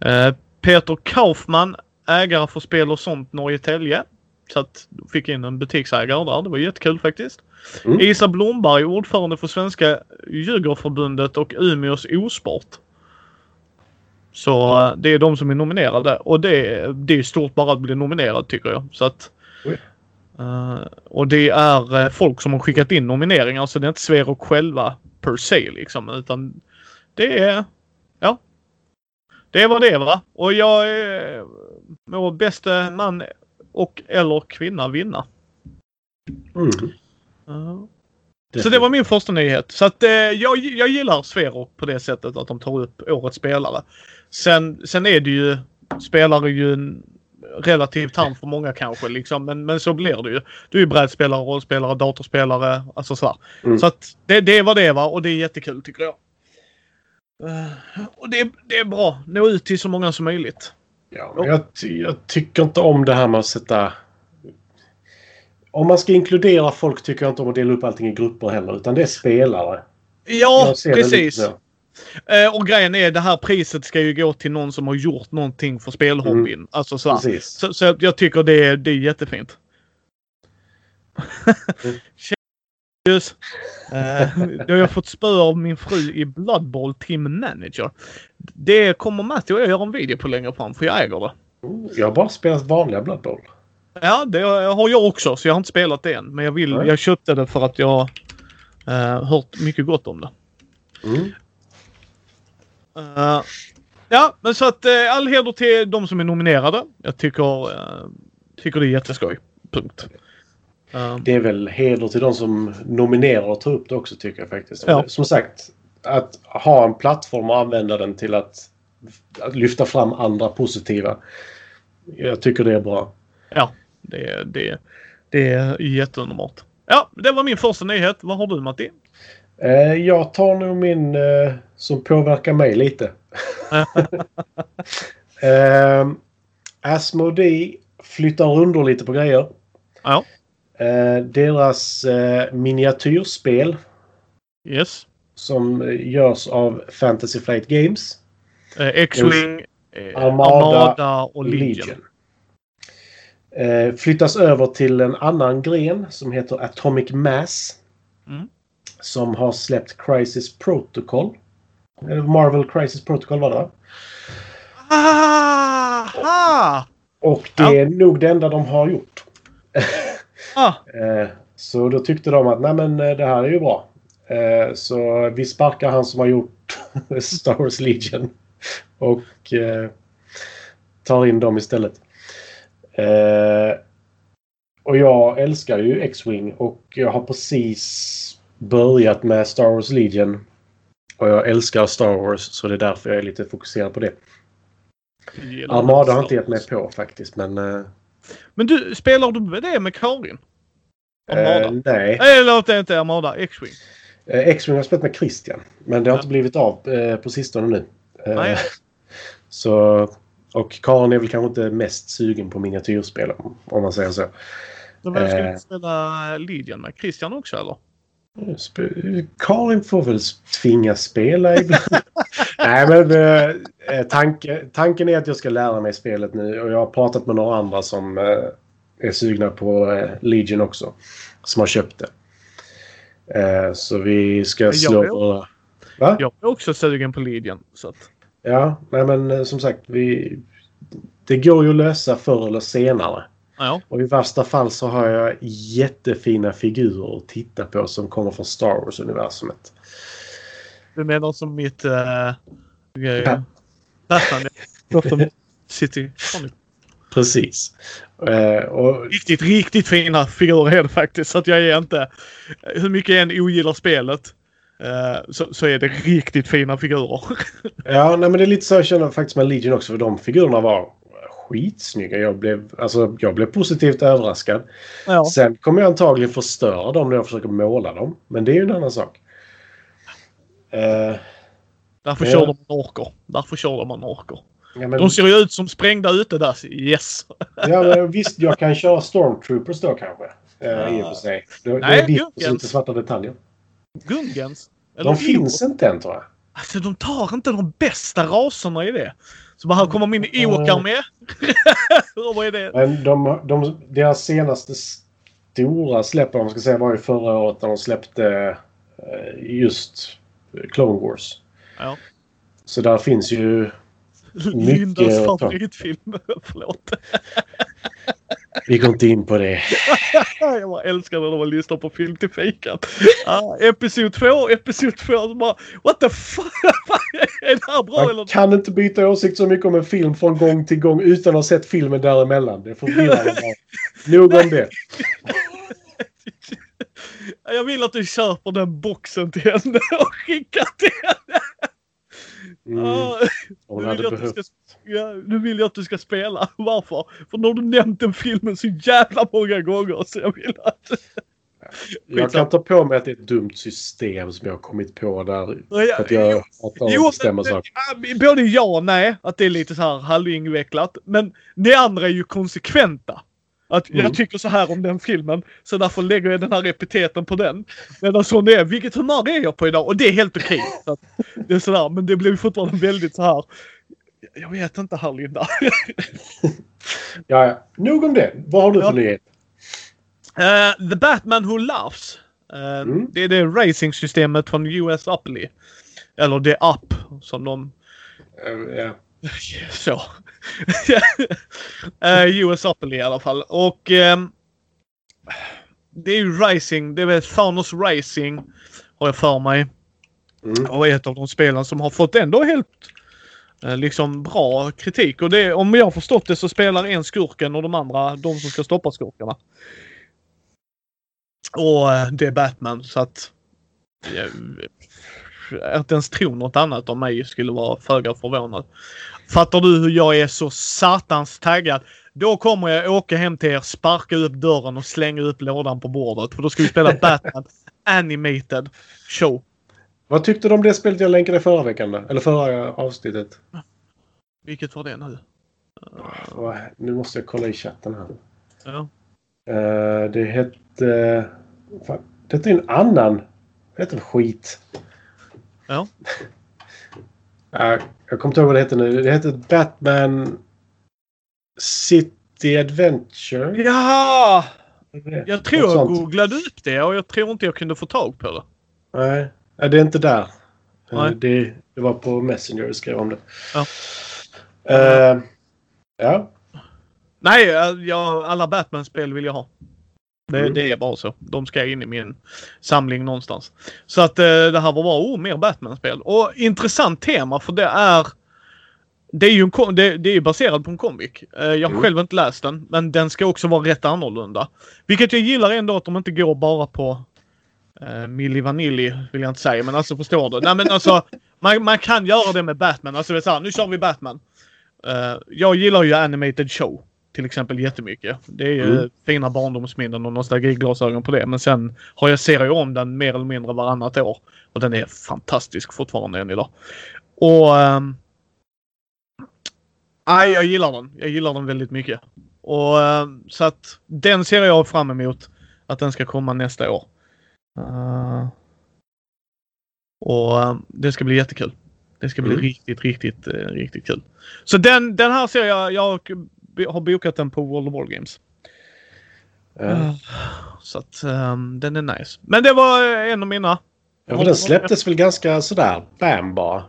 S1: Eh, Peter Kaufman, ägare för Spel och sånt Norrtälje. Så att fick in en butiksägare där. Det var jättekul faktiskt. Mm. Isa Blomberg, ordförande för Svenska Djurgårdsförbundet och Umeås osport. Så det är de som är nominerade och det, det är stort bara att bli nominerad tycker jag. Så att, uh, och det är uh, folk som har skickat in nomineringar så det är inte Sverok själva per se liksom utan det är... Ja. Det vad det va. Och jag är... Må bäste man och eller kvinna vinna.
S2: Mm.
S1: Ja. Så det var min första nyhet. Så att eh, jag, jag gillar Sfero på det sättet att de tar upp årets spelare. Sen, sen är det ju spelare ju en relativ term för många kanske liksom. Men, men så blir det ju. Du är ju brädspelare, rollspelare, datorspelare. Alltså så
S2: Mm.
S1: Så att det, det vad det va och det är jättekul tycker jag. Eh, och det, det är bra. Nå ut till så många som möjligt.
S2: Ja, jag, jag tycker inte om det här med att sätta... Om man ska inkludera folk tycker jag inte om att dela upp allting i grupper heller. Utan det är spelare.
S1: Ja, precis. Eh, och grejen är det här priset ska ju gå till någon som har gjort någonting för spelhobbyn. Alltså så, så, så jag- tycker det är, det är jättefint.
S2: Mm.
S1: Just. Eh, då har jag fått spö av min fru i Blood Bowl Team Manager. Det kommer Matti och jag göra en video på längre fram för jag äger det.
S2: Jag har bara spelat vanliga Blood Bowl.
S1: Ja, det har jag också så jag har inte spelat det än. Men jag, vill, jag köpte det för att jag uh, hört mycket gott om det.
S2: Mm.
S1: Eh, ja, men så att uh, all heder till de som är nominerade. Jag tycker, uh, tycker det är jätteskoj. Punkt.
S2: Det är väl heder till de som nominerar och tar upp det också tycker jag faktiskt.
S1: Ja.
S2: Som sagt, att ha en plattform och använda den till att, att lyfta fram andra positiva. Jag tycker det är bra.
S1: ja, det, det, det är jätteunderbart. Ja, det var min första nyhet. Vad har du Matti?
S2: Eh, jag tar nog min eh, som påverkar mig lite. eh, Asmodee flyttar rundor lite på grejer.
S1: Ja,
S2: Eh, deras miniatyrspel
S1: yes.
S2: som görs av Fantasy Flight Games.
S1: X-Wing,
S2: Armada,
S1: Armada, och Legion.
S2: Legion. Eh, flyttas över till en annan gren som heter Atomic Mass.
S1: Mm.
S2: Som har släppt Crisis Protocol. Marvel Crisis Protocol var det?
S1: Aha!
S2: Och det
S1: Ja.
S2: är nog det enda de har gjort.
S1: Ah,
S2: Eh, så då tyckte de att nej men eh, det här är ju bra. Eh, så vi sparkar han som har gjort Star Wars Legion. Och tar in dem istället. Eh, och jag älskar ju X-Wing och jag har precis börjat med Star Wars Legion. Och jag älskar Star Wars så det är därför jag är lite fokuserad på det. Armada har inte gett mig på faktiskt men... Eh,
S1: Men du, spelar du med det med Karin? Armada?
S2: eh, nej.
S1: Eller det är inte Armada, X-Wing.
S2: Eh, X-Wing har jag spelat med Christian. Men det har
S1: Ja.
S2: inte blivit av eh, på sistone nu. Eh,
S1: Nej.
S2: Så, och Karin är väl kanske inte mest sugen på miniatyrspel om, man säger så.
S1: Men vem ska
S2: Eh.
S1: spela Legion med? Christian också eller?
S2: Karin får väl tvingas spela ibland. Nej men eh, eh, tanke, tanken är att jag ska lära mig spelet nu och jag har pratat med några andra som eh, är sugna på eh, Legion också. Som har köpt det. Eh, så vi ska
S1: jag
S2: slå våra... Va?
S1: Jag är också sugen på Legion. Så att,
S2: Ja, nej men eh, som sagt. Vi, det går ju att lösa förr eller senare.
S1: ja.
S2: Och i värsta fall så har jag jättefina figurer att titta på som kommer från Star Wars-universumet.
S1: Du menar som mitt...
S2: Ja.
S1: Batman. City.
S2: Precis. Eh, och,
S1: Riktigt, riktigt fina figurer är det faktiskt. Så att jag är inte... Hur mycket jag än ogillar spelet så, så är det riktigt fina figurer.
S2: ja, nej, men det är lite så jag känner faktiskt med Legion också. För de figurerna var skitsnygga. Jag blev, alltså, jag blev positivt överraskad.
S1: ja.
S2: Sen kommer jag antagligen förstöra dem när jag försöker måla dem. Men det är ju en annan sak. Eh,
S1: Därför
S2: Ja.
S1: kör de orker. Därför kör de orker.
S2: ja, men,
S1: De ser ju ut som sprängda ute där. Yes!
S2: ja, men visst, jag kan köra Stormtroopers då kanske. Eh, I och för sig. Det, det
S1: Nej,
S2: är ditt lite svarta detaljer.
S1: Gungens.
S2: De finns inte än tror jag.
S1: Alltså de tar inte de bästa raserna i det. Så bara här kommer min Ewokar med. Och vad är det?
S2: Men de, de, deras senaste stora släpp, om man ska säga, var ju förra året när de släppte eh, just Clone Wars.
S1: Ja.
S2: Så där finns ju...
S1: Lindas
S2: att ta.
S1: favoritfilm. Förlåt.
S2: Vi går inte in på det.
S1: jag bara älskar när de lyssnar på film till fikat. Uh, episod 2, episod 2. Så bara what the fuck? är det här bra
S2: Man
S1: eller?
S2: kan inte byta åsikt så mycket om en film från gång till gång utan att ha sett filmen däremellan. Det förvirrar. Nog om det.
S1: Jag vill att du köper den boxen till henne och skickar till henne.
S2: Mm.
S1: Ah,
S2: Hon hade behövt.
S1: ska, ja, nu vill jag att du ska spela. Varför? För nu har du nämnt den filmen så jävla många gånger så jag vill att...
S2: Jag kan ta på mig att det är ett dumt system som jag har kommit på där.
S1: Ja,
S2: att jag
S1: jo,
S2: bestämma saker.
S1: både ja och nej. Att det är lite så här halvinvecklat. Men det andra är ju konsekventa. Att
S2: Mm.
S1: jag tycker så här om den filmen, så därför lägger jag den här epiteten på den. Medan så det är, vilket humör är jag på idag? Och det är helt okej. Det är sådär, men det blir fortfarande väldigt så här. Jag vet inte här Linda.
S2: Ja, ja. Nog om det. Vad har du för
S1: Ja.
S2: nyhet?
S1: Eh, The Batman Who Laughs. Eh,
S2: Mm.
S1: Det är det racingsystemet från US Appley. Eller det Up som de
S2: Eh, ja.
S1: Så. uh, US Open i alla fall. Och ehm, det är ju Racing. Det är Thanos Racing har jag för mig.
S2: Mm.
S1: Och ett av de spelen som har fått ändå helt liksom bra kritik. Och det, om jag har förstått det så spelar en skurken och de andra de som ska stoppa skurkarna. Och eh, det är Batman så att att ens tro något annat om mig skulle vara föga förvånad. Fattar du hur jag är så satans taggad? Då kommer jag åka hem till er, sparka upp dörren och slänga upp lådan på bordet. För då ska vi spela Batman Animated Show.
S2: Vad tyckte du om det spelet jag länkade förra veckan? Då? Eller förra avsnittet?
S1: Vilket var det nu?
S2: Vad- Nu måste jag kolla i chatten här.
S1: Ja.
S2: Eh, det hette... Fan, det är en annan... Det heter skit.
S1: Ja.
S2: Eh, jag kommer inte ihåg vad det hette nu. Det hette Batman City Adventure.
S1: Ja! Jag tror jag googlade upp det och jag tror inte jag kunde få tag på det.
S2: Nej, Nej, det är inte där. Eh. Det, det var på Messenger jag skrev om det.
S1: Ja.
S2: Eh, ja.
S1: Nej, jag, alla Batman-spel vill jag ha. Det,
S2: Mm.
S1: det är bara så. De ska in i min samling någonstans. Så att eh, det här var bara oh, mer Batman-spel. Och intressant tema för det är det är ju en, det, det är baserat på en. Eh, jag har
S2: Mm.
S1: själv inte läst den, men den ska också vara rätt annorlunda. Vilket jag gillar ändå att de inte går bara på eh, Milli Vanilli, vill jag inte säga, men alltså förstår du? Nej men alltså, man, man kan göra det med Batman. Alltså det är så här, nu kör vi Batman. Eh, jag gillar ju animated show till exempel jättemycket. Det är ju
S2: Mm.
S1: fina barndomsminnen och nostalgiglasögon på det. Men sen har jag serier om den mer eller mindre varannat år. Och den är fantastisk fortfarande än idag. Och... ehm, Nej, jag gillar den. Jag gillar den väldigt mycket. Och ehm, så att den ser jag fram emot att den ska komma nästa år. Eh, och ehm, det ska bli jättekul. Det ska bli
S2: Mm.
S1: riktigt, riktigt, eh, riktigt kul. Så den, den här ser jag. Jag har bokat den på World of War Games.
S2: ja.
S1: Så att ehm, den är nice. Men det var eh, en av mina.
S2: ja för den släpptes väl ganska sådär bam bara.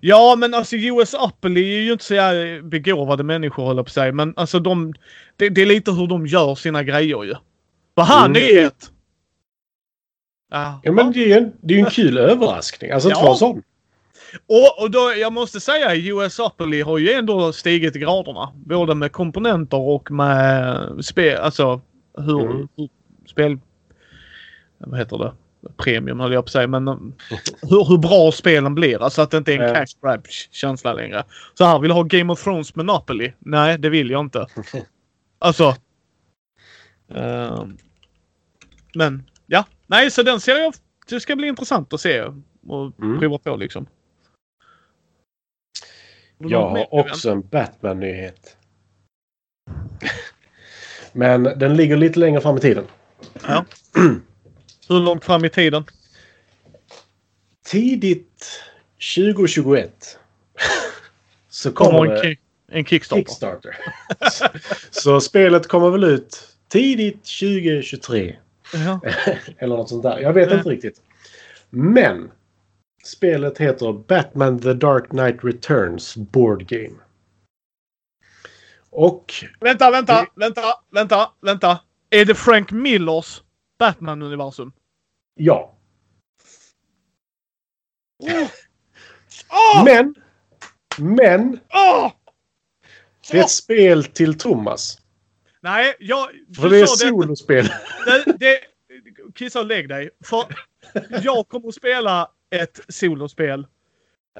S1: Ja, men alltså US Apple är ju inte så här begåvade människor håller på säga. Men alltså de... Det, det är lite hur de gör sina grejer ju. Vad här
S2: Mm.
S1: nyhet! Ja,
S2: Ja, men det är ju en, det är en kul överraskning. Alltså inte
S1: Ja.
S2: vara sån.
S1: Och, och då, jag måste säga US Apple har ju ändå stigit i graderna. Både med komponenter och med spel, alltså hur,
S2: Mm.
S1: hur spel... Vad heter det? Premium höll jag på att säga, men um, hur, hur bra spelen blir. Alltså att det inte är en
S2: Ja.
S1: cash grab känsla längre. Så här, vill du ha Game of Thrones Monopoly? Nej, det vill jag inte. Alltså. ehm, men ja, nej, så den ser jag. Det ska bli intressant att se och
S2: Mm.
S1: prova på liksom.
S2: Jag har också en Batman-nyhet. Men den ligger lite längre fram i tiden.
S1: Ja. Hur långt fram i tiden?
S2: Tidigt 2021 så
S1: Kommer en, kick, en Kickstarter?
S2: Kickstarter. så spelet kommer väl ut tidigt 2023.
S1: Ja.
S2: Eller något sånt där. Jag vet
S1: Ja.
S2: inte riktigt. Men spelet heter Batman The Dark Knight Returns Board Game. Och...
S1: Vänta, vänta, vänta, vänta, vänta. Är det Frank Millers Batman-universum?
S2: Ja.
S1: Oh. Oh!
S2: Men... Men...
S1: Oh!
S2: Det är ett spel till Thomas.
S1: Nej, jag...
S2: För det är solospel.
S1: Det, det, kissa och lägg dig. För jag kommer att spela ett solospel.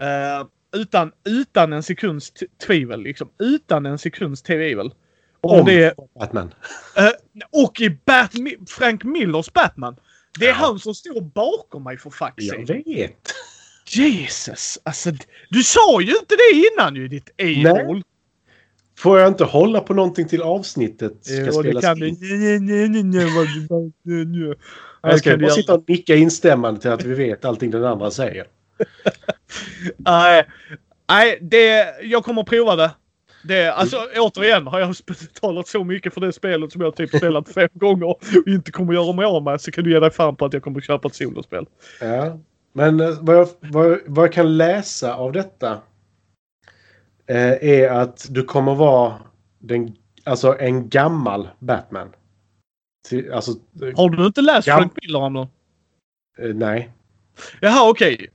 S1: Uh, utan, utan en sekunds tvivel. Liksom. Utan en sekunds tvivel.
S2: Om, det är... Batman.
S1: Uh, och i Bat Frank Millers Batman. Det är ja. han som står bakom mig för fuck's.
S2: Jag vet.
S1: Jesus! Alltså, du sa ju inte det innan ju ditt a
S2: Får jag inte hålla på någonting till avsnittet ska
S1: jo,
S2: spelas
S1: kan in? Nej, nej, nej, nej, nej, nej.
S2: Jag ska bara sitta och nicka instämmande till att vi vet allting den andra säger.
S1: Nej, nej, det, jag kommer att prova det. Det, alltså mm. återigen har jag betalat så mycket för det spelet som jag typ spelat fem gånger och inte kommer göra mig av med så kan du ge dig fan på att jag kommer att köpa ett solospel.
S2: Ja, men eh, vad jag, vad, vad jag kan läsa av detta eh, är att du kommer vara den, alltså en gammal Batman. Alltså,
S1: Har du inte läst Frank Miller om den?
S2: Eh, nej.
S1: Jaha, okej. Okay.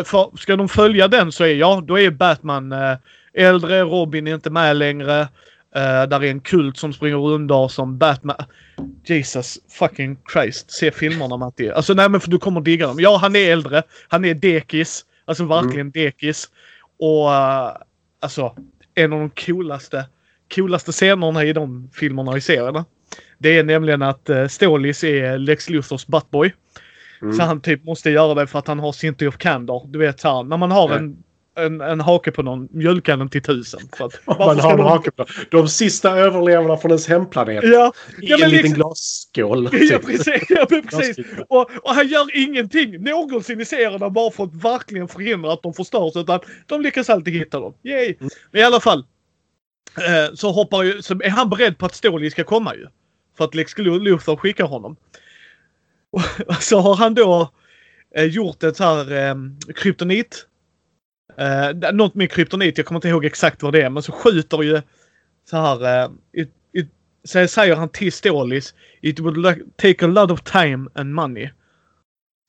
S1: Eh, för ska de följa den så är ja, då är Batman eh, äldre, Robin är inte med längre. Uh, där är en kult som springer runt som Batman. Jesus fucking Christ. Se filmerna Matti. Alltså nej men för du kommer digga dem. Ja han är äldre. Han är dekis. Alltså verkligen mm. dekis. Och uh, alltså en av de coolaste, coolaste scenerna i de filmerna i serierna. Det är nämligen att uh, Stålis är Lex Luthors buttboy. Mm. Så han typ måste göra det för att han har Cynthia of Candor. Du vet här, när man har en, en, en hake på någon, mjölka den till tusen. För att,
S2: man har en de... hake på De sista överlevarna från ens hemplanet.
S1: Ja.
S2: I ja, en liten liksom... glasskål.
S1: Ja precis. Ja, precis. och, och, han gör ingenting någonsin i serierna bara för att verkligen förhindra att de förstörs. Utan de lyckas alltid hitta dem. Yay! Mm. Men i alla fall. Eh, så hoppar ju, så är han beredd på att Ståli ska komma ju. För att Lex Luthor skickar honom. Och så har han då eh, gjort ett så här eh, kryptonit. Eh, något med kryptonit, jag kommer inte ihåg exakt vad det är, men så skjuter ju så här. Eh, it, it, så säger han till Stålis. It would take a lot of time and money.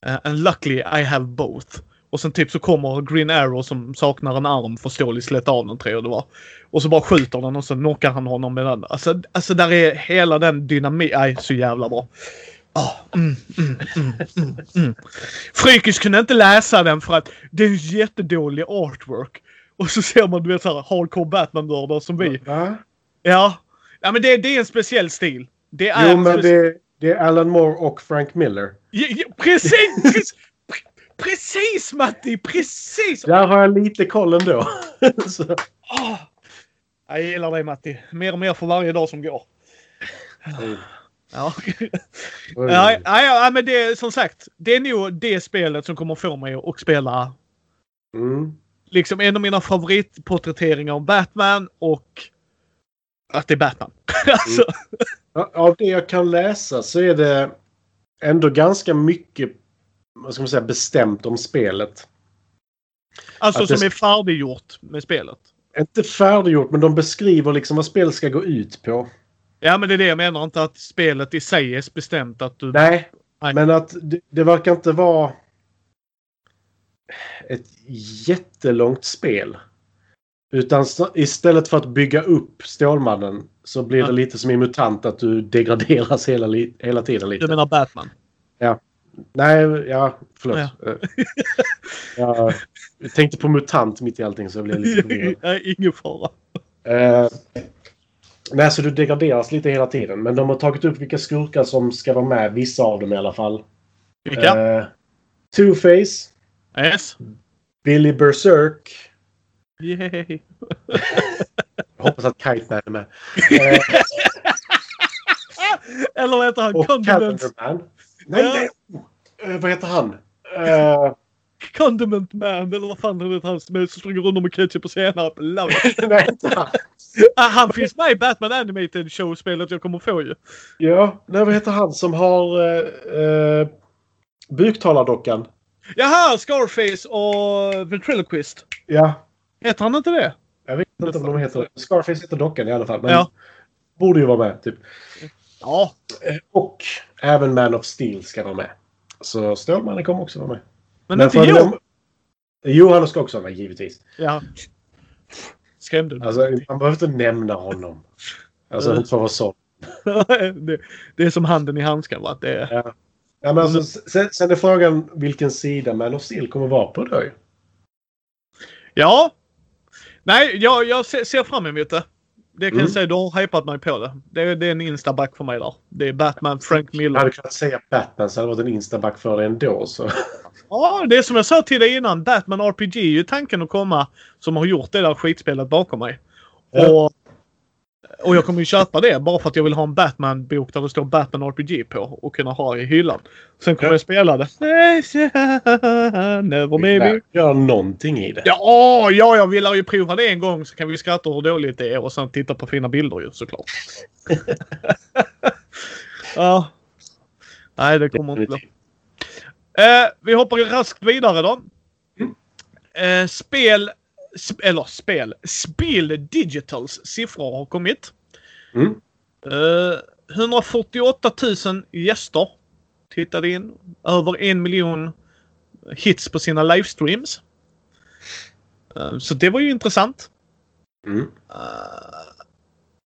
S1: Uh, and luckily I have both. Och sen typ så kommer Green Arrow som saknar en arm för Stålis lät av den tror jag det var. Och så bara skjuter den och så knockar han honom med den. Alltså, alltså där är hela den dynamik. Nej, så jävla bra. Oh, mm, mm, mm, Frykis kunde inte läsa den för att det är en jättedålig artwork. Och så ser man du vet såhär hardcore Batman-nördar som vi.
S2: Va?
S1: Ja. Ja men det, det är en speciell stil. Det är
S2: jo men det, det, är Alan Moore och Frank Miller.
S1: Ja, ja, precis! precis Matti! Precis!
S2: Där har jag lite koll ändå.
S1: oh, jag gillar dig Matti. Mer och mer för varje dag som går. Ja. ja, ja, men det är som sagt. Det är nog det spelet som kommer få mig att spela.
S2: Mm.
S1: Liksom en av mina favoritporträtteringar av Batman och att det är Batman. alltså.
S2: mm. Av det jag kan läsa så är det ändå ganska mycket vad ska man säga, bestämt om spelet.
S1: Alltså att som det... är färdiggjort med spelet?
S2: Inte färdiggjort, men de beskriver liksom vad spelet ska gå ut på.
S1: Ja, men det är det jag menar. Inte att spelet i sig är bestämt att du...
S2: Nej, Nej. men att det, det verkar inte vara ett jättelångt spel. Utan istället för att bygga upp Stålmannen så blir ja. det lite som i MUTANT att du degraderas hela, hela tiden. Lite.
S1: Du menar Batman?
S2: Ja. Nej, ja, förlåt. Ja. Eh, jag tänkte på MUTANT mitt i allting så jag blev lite
S1: förvirrad. Ingen fara.
S2: Uh, Nej, så du degraderas lite hela tiden. Men de har tagit upp vilka skurkar som ska vara med. Vissa av dem i alla fall.
S1: Vilka?
S2: Uh, Two-Face.
S1: Yes.
S2: Billy Berserk.
S1: Yay!
S2: Jag hoppas att Kite är med.
S1: Uh, Eller vad heter han?
S2: Och Condiment. Nej, nej. Uh, vad heter han?
S1: Condiment Man eller vad fan heter han som springer runt med ketchup och senap. Love
S2: nej.
S1: Ah, han finns med i Batman Animated Show-spelet jag kommer få ju.
S2: Ja, nej, vad heter han som har uh, uh, buktalardockan?
S1: Jaha, Scarface och Ventriloquist.
S2: Ja.
S1: Heter han inte det?
S2: Jag vet inte om de heter det. Scarface heter dockan i alla fall. Men
S1: Ja.
S2: borde ju vara med. Typ.
S1: Ja,
S2: Eh, Och även Man of Steel ska vara med. Så Stålmannen kommer också vara med.
S1: Men,
S2: Men
S1: inte
S2: för att
S1: jo.
S2: glömma- Jo, han ska också vara givetvis.
S1: Ja. Skrämde du?
S2: Alltså, man behöver inte nämna honom. Alltså, inte för att vara så.
S1: det, det är som handen i handsken. Va? Det är,
S2: Ja. Ja, men alltså, sen, sen är frågan vilken sida Man of Steel kommer vara på då
S1: ja. Nej, jag, jag ser, ser fram emot det. Det kan
S2: Mm.
S1: jag säga. Du har hypat mig på det. Det är, det är en instaback för mig där. Det är Batman, Frank
S2: Jag
S1: Miller.
S2: hade kunnat säga Batman så hade det varit en instaback för det ändå. Så.
S1: Ja, det är som jag sa till dig innan. Batman RPG är ju tanken att komma som har gjort det där skitspelet bakom mig.
S2: Ja.
S1: Och, och jag kommer ju köpa det bara för att jag vill ha en Batman-bok där det står Batman RPG på och kunna ha i hyllan. Sen kommer
S2: Ja.
S1: jag spela det. Never maybe.
S2: Gör någonting i det.
S1: Ja, ja, jag vill ju prova det en gång så kan vi skratta hur dåligt det är och sen titta på fina bilder ju såklart. ja. Nej, det kommer inte bli. Eh, vi hoppar raskt vidare då.
S2: Mm.
S1: Eh, spel, sp eller spel, Spiel Digitals siffror har kommit.
S2: Mm.
S1: Eh, 148 000 gäster tittade in. Över en miljon hits på sina livestreams. Eh, så det var ju intressant.
S2: Mm.
S1: Eh,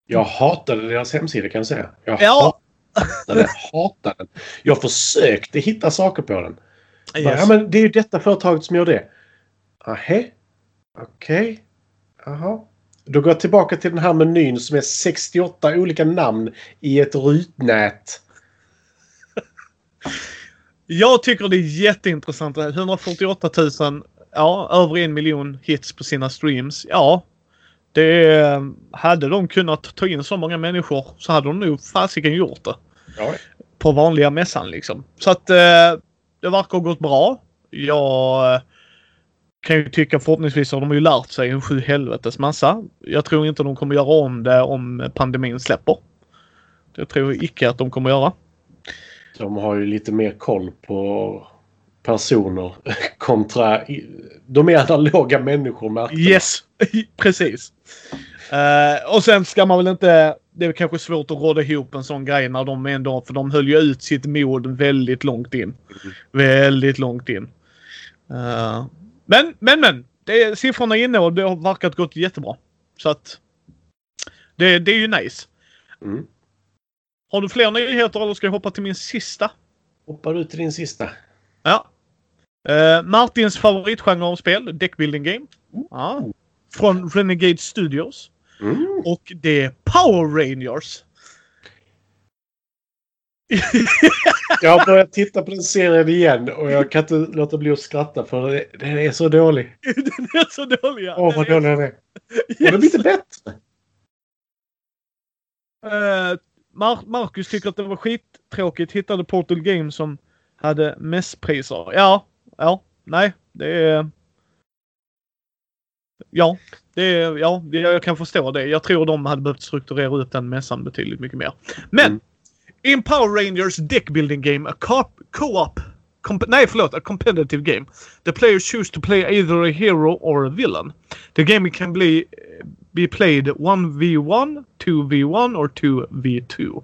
S2: Jag hatade deras hemsida kan jag säga. Jag
S1: Ja.
S2: hatade, hatade den. Jag försökte hitta saker på den. Bara,
S1: yes.
S2: Ja, men det är ju detta företaget som gör det. Ahä? Okej. Jaha. Då går jag tillbaka till den här menyn som är 68 olika namn i ett rutnät.
S1: Jag tycker det är jätteintressant. 148 000, ja, över en miljon hits på sina streams. Ja, det hade de kunnat ta in så många människor så hade de nog fasiken gjort det.
S2: Ja.
S1: På vanliga mässan liksom. Så att eh, det verkar ha gått bra. Jag eh, kan ju tycka förhoppningsvis har de ju lärt sig en sju helvetes massa. Jag tror inte de kommer göra om det om pandemin släpper. Det tror jag icke att de kommer göra.
S2: De har ju lite mer koll på personer kontra... De är analoga människor man.
S1: Yes, precis. Eh, och sen ska man väl inte... Det är kanske svårt att råda ihop en sån grej när de ändå... För de höll ju ut sitt mod väldigt långt in. Väldigt långt in. Eh, men, men, men. Det är, siffrorna är inne och det har verkat gått jättebra. Så att... Det, det är ju nice.
S2: Mm.
S1: Har du fler nyheter eller ska jag hoppa till min sista?
S2: Hoppar du till din sista?
S1: Ja. Eh, Martins favoritgenre av spel, Deckbuilding Game. Ja. Från Renegade Studios.
S2: Mm.
S1: Och det är Power Rangers.
S2: Jag har börjat titta på den serien igen och jag kan inte låta bli att skratta för det- den är så dålig.
S1: Den är så dålig. ja.
S2: Åh, vad
S1: Den är-
S2: dålig den är. Och den blir inte bättre.
S1: Eh, Mar- Marcus tycker att det var skittråkigt. Hittade Portal Games som hade mässpriser. Ja, ja, nej, det är... Ja, det är, ja, jag kan förstå det. Jag tror de hade behövt strukturera upp den mässan betydligt mycket mer. Men!
S2: Mm.
S1: In Power Rangers deck building game, a co- co-op comp- nej, förlåt, a competitive game. The players choose to play either a hero or a villain. The game can be, be played 1v1, 2v1 or 2v2.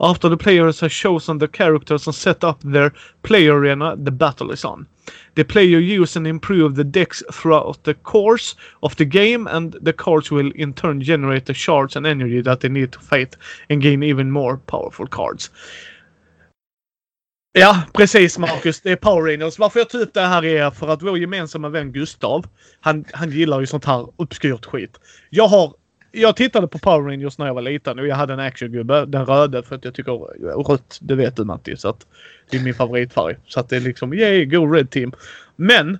S1: After the players have chosen the characters and set up their play arena, the battle is on. The player use and improve the decks throughout the course of the game and the cards will in turn generate the shards and energy that they need to fight and gain even more powerful cards. Ja, precis Marcus. Det är Power Rangers. Varför jag tar upp det här är för att vår gemensamma vän Gustav, han, han gillar ju sånt här obskyrt skit. Jag har jag tittade på Power Rangers när jag var liten och jag hade en actiongubbe, den röda, för att jag tycker rött, det vet du Matti, så att det är min favoritfärg. Så att det är liksom, yay, go Red Team. Men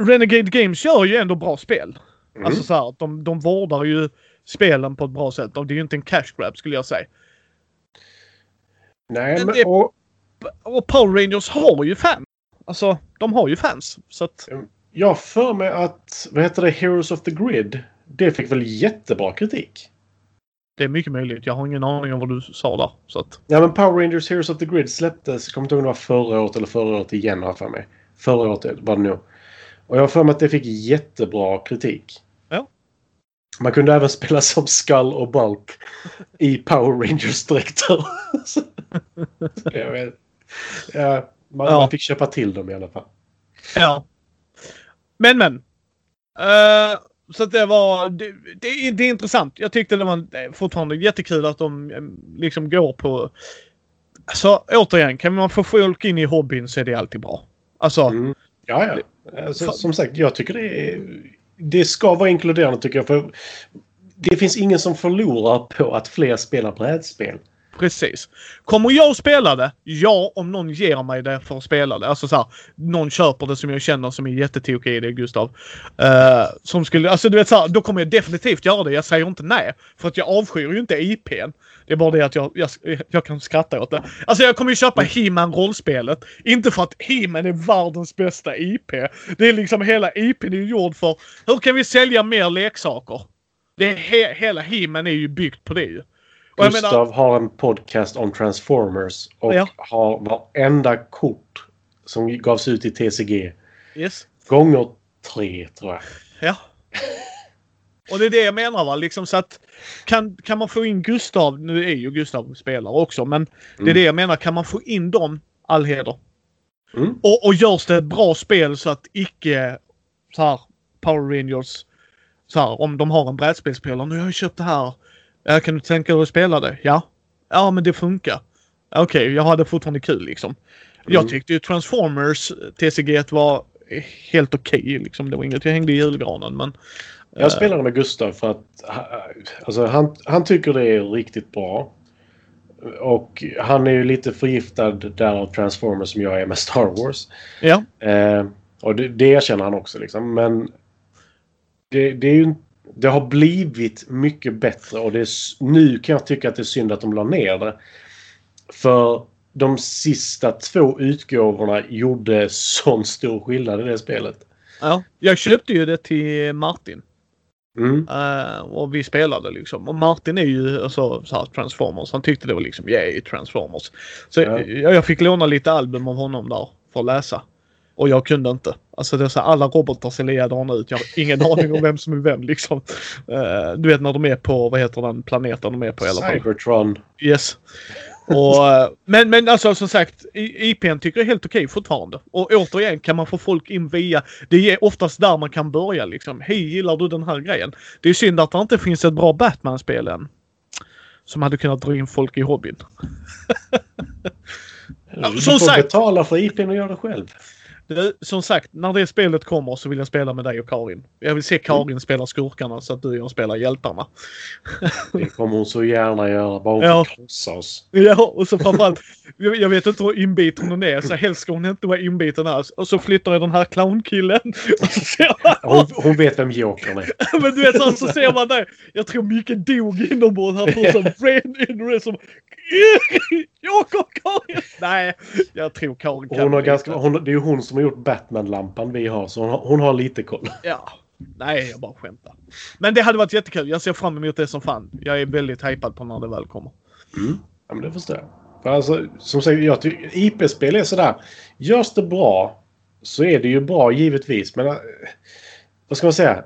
S1: Renegade Games gör ju ändå bra spel.
S2: Mm.
S1: Alltså så här, de, de vårdar ju spelen på ett bra sätt. Det är ju inte en cash grab skulle jag säga.
S2: Nej,
S1: Men
S2: men,
S1: det-
S2: och,
S1: Och Power Rangers har ju fans. Alltså, de har ju fans. Så att,
S2: jag för mig att, vad heter det, Heroes of the Grid, det fick väl jättebra kritik?
S1: det är mycket möjligt. Jag har ingen aning om vad du sa där. Så att,
S2: Ja, men Power Rangers Heroes of the Grid släpptes, jag kommer inte ihåg om det var förra året eller förra året igen har jag för mig. Förra året var det nog. Och jag har för mig att det fick jättebra kritik. Man kunde även spela som Skull och Bulk i Power Rangers-dräkter. Ja, man,
S1: Ja.
S2: man fick köpa till dem i alla fall.
S1: Ja. Men men. Eh, så att det var... Det, det, är- det är intressant. Jag tyckte det var fortfarande jättekul att de eh, liksom går på... Alltså återigen, kan man få folk in i hobbyn så är det alltid bra. Alltså,
S2: Mm. Ja, ja. Alltså, som sagt, jag tycker det är... Det ska vara inkluderande tycker jag. För det finns ingen som förlorar på att fler spelar brädspel
S1: precis. Kommer jag att spela det? Ja, om någon ger mig det för att spela det. Alltså så här, någon köper det som jag känner som är jättetokig i det, Gustav. Uh, som skulle, alltså du vet så här, då kommer jag definitivt göra det. Jag säger inte nej. För att jag avskyr ju inte IPn. Det är bara det att jag, jag, jag kan skratta åt det. Alltså jag kommer ju köpa He-Man rollspelet. Inte för att He-Man är världens bästa IP. Det är liksom hela IPn är ju gjord för hur kan vi sälja mer leksaker? Det är he, hela He-Man är ju byggt på det ju.
S2: Gustav
S1: menar,
S2: har en podcast om Transformers och
S1: Ja.
S2: har varenda kort som gavs ut i TCG
S1: yes.
S2: gånger tre, tror jag.
S1: Ja. Och det är det jag menar va, liksom så att kan, kan man få in Gustav, nu är ju Gustav spelare också, men det är
S2: Mm.
S1: det jag menar, kan man få in dem, all heder.
S2: Mm.
S1: Och, och görs det ett bra spel så att icke så här Power Rangers, så här om de har en brädspelsspelare, nu har jag köpt det här, ja, kan du tänka dig att spela det? Ja. Ja men det funkar. Okej, jag hade fortfarande kul liksom. Jag
S2: Mm.
S1: tyckte ju Transformers TCG var helt okej liksom. Det var inget jag hängde i julgranen men
S2: Jag spelade med Gustav för att ha- alltså, han, han tycker det är riktigt bra. Och han är ju lite förgiftad där av Transformers som jag är med Star Wars.
S1: ja.
S2: Eh, och det, det erkänner han också liksom. Men det, det är ju det har blivit mycket bättre och det är, nu kan jag tycka att det är synd att de la ner det. För de sista två utgåvorna gjorde sån stor skillnad i det spelet.
S1: ja. Jag köpte ju det till Martin.
S2: Mm.
S1: Eh, och vi spelade liksom. Och Martin är ju alltså, så här, Transformers. Han tyckte det var liksom yay Transformers. Så
S2: Ja.
S1: jag, jag fick låna lite album av honom där för att läsa. Och jag kunde inte. Alltså det är så här, alla robotar ser likadana ut. Jag har ingen aning om vem som är vem liksom. Eh, du vet när de är på, vad heter den planeten de är på i alla fall.
S2: Cybertron.
S1: Yes. Och, eh, men, men alltså som sagt, IPn tycker jag är helt okej fortfarande. Och återigen, kan man få folk in via... Det är oftast där man kan börja liksom. Hej, gillar du den här grejen? Det är synd att det inte finns ett bra Batman-spel än. Som hade kunnat dra in folk i hobbyn.
S2: Du får betala för IPn och göra det själv.
S1: Det, som sagt, när det spelet kommer så vill jag spela med dig och Karin. Jag vill se Karin spela skurkarna så att du och jag spelar hjältarna.
S2: Det kommer hon så gärna göra. Bara hon
S1: Ja.
S2: krossa oss.
S1: Ja, och så framförallt, jag jag vet inte hur inbiten hon är, så helst ska hon inte vara inbiten alls. Och så flyttar jag den här clownkillen.
S2: Hon, hon vet vem Jokern är.
S1: men du vet så, så ser man där. Jag tror Micke dog inombords. Han får som brain injury som... Jakob, Karin! Nej, jag tror Karin kan.
S2: Hon har ganska, hon, det är ju hon som har gjort Batman-lampan vi har. Så hon har, hon har lite koll.
S1: Ja. Nej, jag bara skämtar. Men det hade varit jättekul. Jag ser fram emot det som fan. Jag är väldigt hypad på när det väl kommer.
S2: Ja, men det förstår jag. För alltså, som sagt, jag tycker IP-spel är sådär. Görs det bra så är det ju bra givetvis. Men äh, vad ska man säga?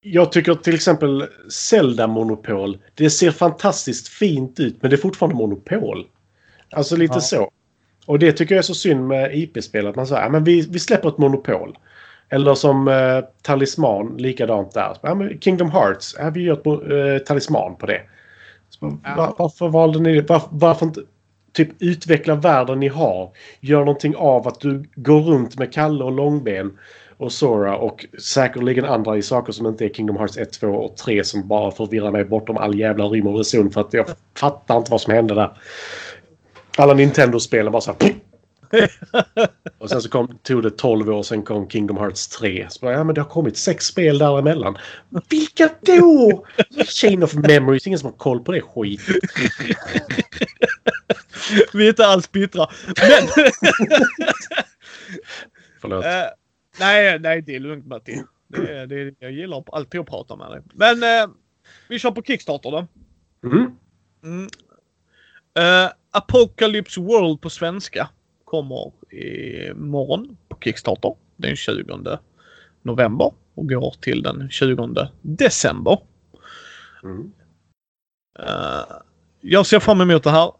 S2: Jag tycker till exempel Zelda Monopol. Det ser fantastiskt fint ut men det är fortfarande monopol. Alltså lite
S1: Ja.
S2: så. Och det tycker jag är så synd med IP-spel. Att man säger men vi, vi släpper ett monopol. Eller som eh, Talisman, likadant där. Ja, men Kingdom Hearts, ja, vi gör ett eh, talisman på det. Så,
S1: Ja.
S2: var, varför valde ni det? Var, varför inte typ utveckla världen ni har? Gör någonting av att du går runt med Kalle och Långben och Sora och säkerligen andra i saker som inte är Kingdom Hearts 1, 2 och 3 som bara förvirrar mig bortom all jävla rim och reson för att jag fattar inte vad som hände där. Alla Nintendo-spelen bara så här... Och sen så kom, tog det 12 år, sen kom Kingdom Hearts 3. Så bara, ja men det har kommit sex spel däremellan. Vilka då? Chain of Memories, ingen som har koll på det skit.
S1: Vi är inte alls bittra. Men...
S2: Förlåt.
S1: Eh, nej, nej, det är lugnt Matti. Det, är- det, jag gillar alltid att prata med dig. Men eh, vi kör på Kickstarter då.
S2: Mm.
S1: Mm. Eh, Apocalypse World på svenska kommer imorgon på Kickstarter den 20 november och går till den 20 december.
S2: Mm.
S1: Uh, jag ser fram emot det här.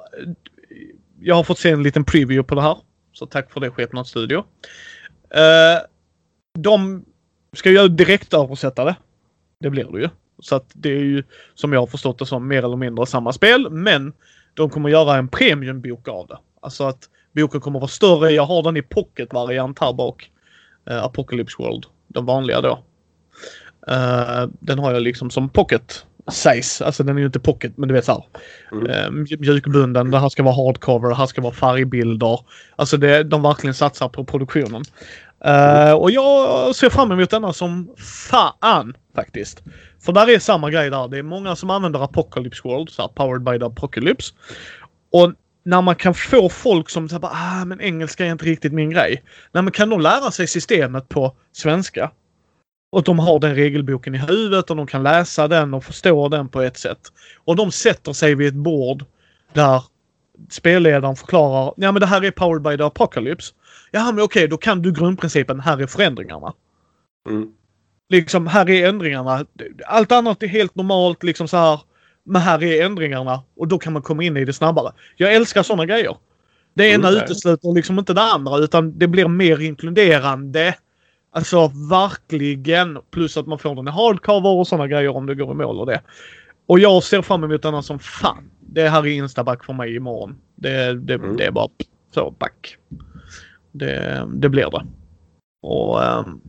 S1: Jag har fått se en liten preview på det här. Så tack för det Skepnad Studio. Uh, de ska ju direkt översätta det. Det blir det ju. Så att det är ju som jag har förstått det som mer eller mindre samma spel. Men de kommer göra en premiumbok av det. Alltså att boken kommer vara större. Jag har den i pocket-variant här bak. Uh, Apocalypse World. Den vanliga då. Uh, den har jag liksom som pocket size. Alltså den är ju inte pocket men du vet såhär. Mm. Uh, mjukbunden. Det här ska vara hardcover. Det här ska vara färgbilder. Alltså det, de verkligen satsar på produktionen. Uh, och jag ser fram emot denna som fan faktiskt. För där är samma grej där. Det är många som använder Apocalypse World, så här, powered by the Apocalypse. Och när man kan få folk som säger ah men engelska är inte riktigt min grej. Nej men kan de lära sig systemet på svenska? Och de har den regelboken i huvudet och de kan läsa den och förstå den på ett sätt. Och de sätter sig vid ett bord där spelledaren förklarar ja men det här är powered by the apocalypse. Ja men okej, då kan du grundprincipen. Här är förändringarna.
S2: Mm.
S1: Liksom, här är ändringarna. Allt annat är helt normalt liksom så här. Men här är ändringarna och då kan man komma in i det snabbare. Jag älskar sådana grejer. Det ena mm. utesluter liksom inte det andra utan det blir mer inkluderande. Alltså verkligen. Plus att man får den i hardcover och sådana grejer om det går i mål och det. Och jag ser fram emot denna som fan. Det här är instaback för mig imorgon. Det, det, mm. det är bara så back. Det, det blir det. Och um,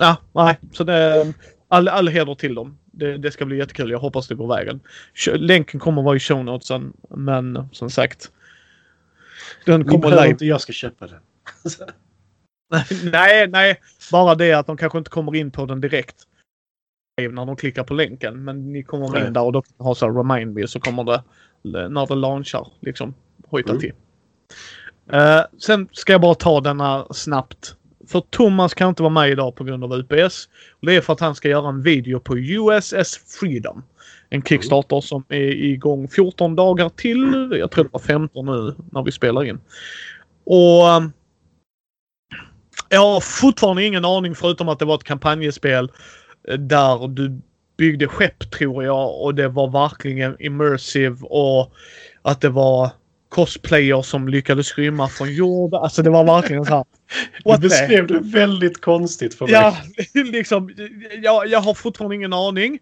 S1: ja, nej. Så det all, all heder till dem. Det, det, ska bli jättekul. Jag hoppas det går vägen. Länken kommer vara i show notesen. Men som sagt.
S2: Den kommer live. inte jag ska köpa den.
S1: nej, nej. Bara det att de kanske inte kommer in på den direkt. När de klickar på länken. Men ni kommer nej. in där och då har så remind me så kommer det när det launchar liksom hojta mm. till. Uh, sen ska jag bara ta denna snabbt. För Thomas kan inte vara med idag på grund av UPS. Det är för att han ska göra en video på USS Freedom. En Kickstarter som är igång 14 dagar till. Jag tror det var 15 nu när vi spelar in. Och ehm, jag har fortfarande ingen aning förutom att det var ett kampanjespel eh, där du byggde skepp tror jag och det var verkligen immersive och att det var cosplayers som lyckades rymma från jorden. Alltså det var verkligen så här.
S2: Du beskrev det väldigt konstigt för mig.
S1: Ja, liksom. Jag, jag har fortfarande ingen aning.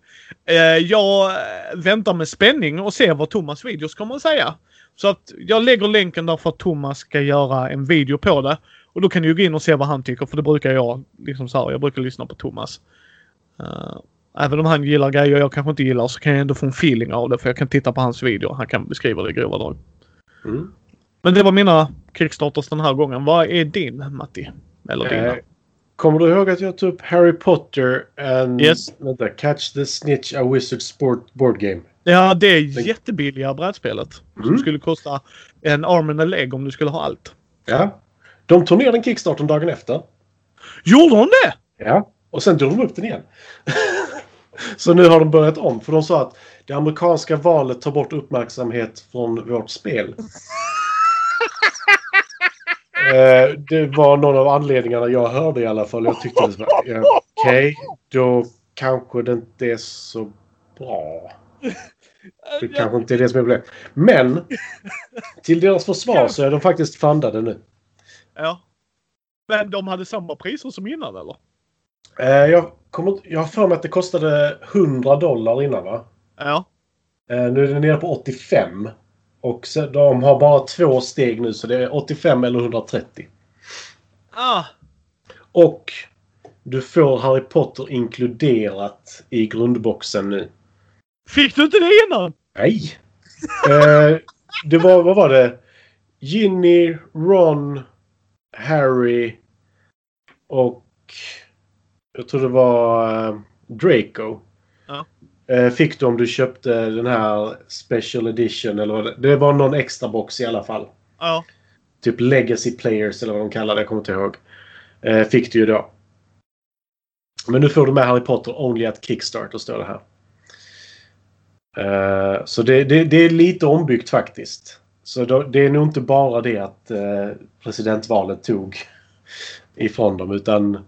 S1: Eh, jag väntar med spänning och ser vad Thomas videos kommer att säga. Så att jag lägger länken där för att Thomas ska göra en video på det. Och då kan du gå in och se vad han tycker för det brukar jag liksom så här, Jag brukar lyssna på Thomas. Uh, även om han gillar grejer jag kanske inte gillar så kan jag ändå få en feeling av det för jag kan titta på hans video. Han kan beskriva det i grova drag.
S2: Mm.
S1: Men det var mina Kickstarters den här gången. Vad är din Matti? Eller dina? Eh,
S2: kommer du ihåg att jag tog upp Harry Potter and
S1: yes.
S2: vänta, Catch the Snitch A Wizard Sport Board Game?
S1: Ja, det är den... jättebilliga brädspelet. Mm. Som skulle kosta en arm and a leg om du skulle ha allt.
S2: Ja. De tog ner den Kickstarten dagen efter.
S1: Gjorde de det?
S2: Ja. Och sen drog de upp den igen. Så nu har de börjat om. För de sa att det amerikanska valet tar bort uppmärksamhet från vårt spel. eh, det var någon av anledningarna jag hörde i alla fall. Jag tyckte var ja, okej, okay, då kanske det inte är så bra. Det kanske inte är det som är problemet. Men till deras försvar så är de faktiskt fundade nu.
S1: Ja. Men de hade samma priser som innan eller?
S2: Eh, jag, kommer, jag har för mig att det kostade 100 dollar innan va?
S1: Ja.
S2: Eh, nu är det nere på 85. Och så, de har bara två steg nu så det är 85 eller 130.
S1: Ah.
S2: Och du får Harry Potter inkluderat i grundboxen nu.
S1: Fick du inte det innan?
S2: Nej. eh, det var, vad var det? Ginny, Ron, Harry och jag tror det var uh, Draco.
S1: Ja.
S2: Uh, fick du om du köpte den här Special Edition eller vad det, det var någon extra box i alla fall.
S1: Ja.
S2: Typ Legacy Players eller vad de kallar det, jag kommer inte ihåg. Uh, fick du ju då. Men nu får du med Harry Potter Only at Kickstarter står det här. Uh, så det, det, det, är lite ombyggt faktiskt. Så då, det är nog inte bara det att uh, presidentvalet tog ifrån dem utan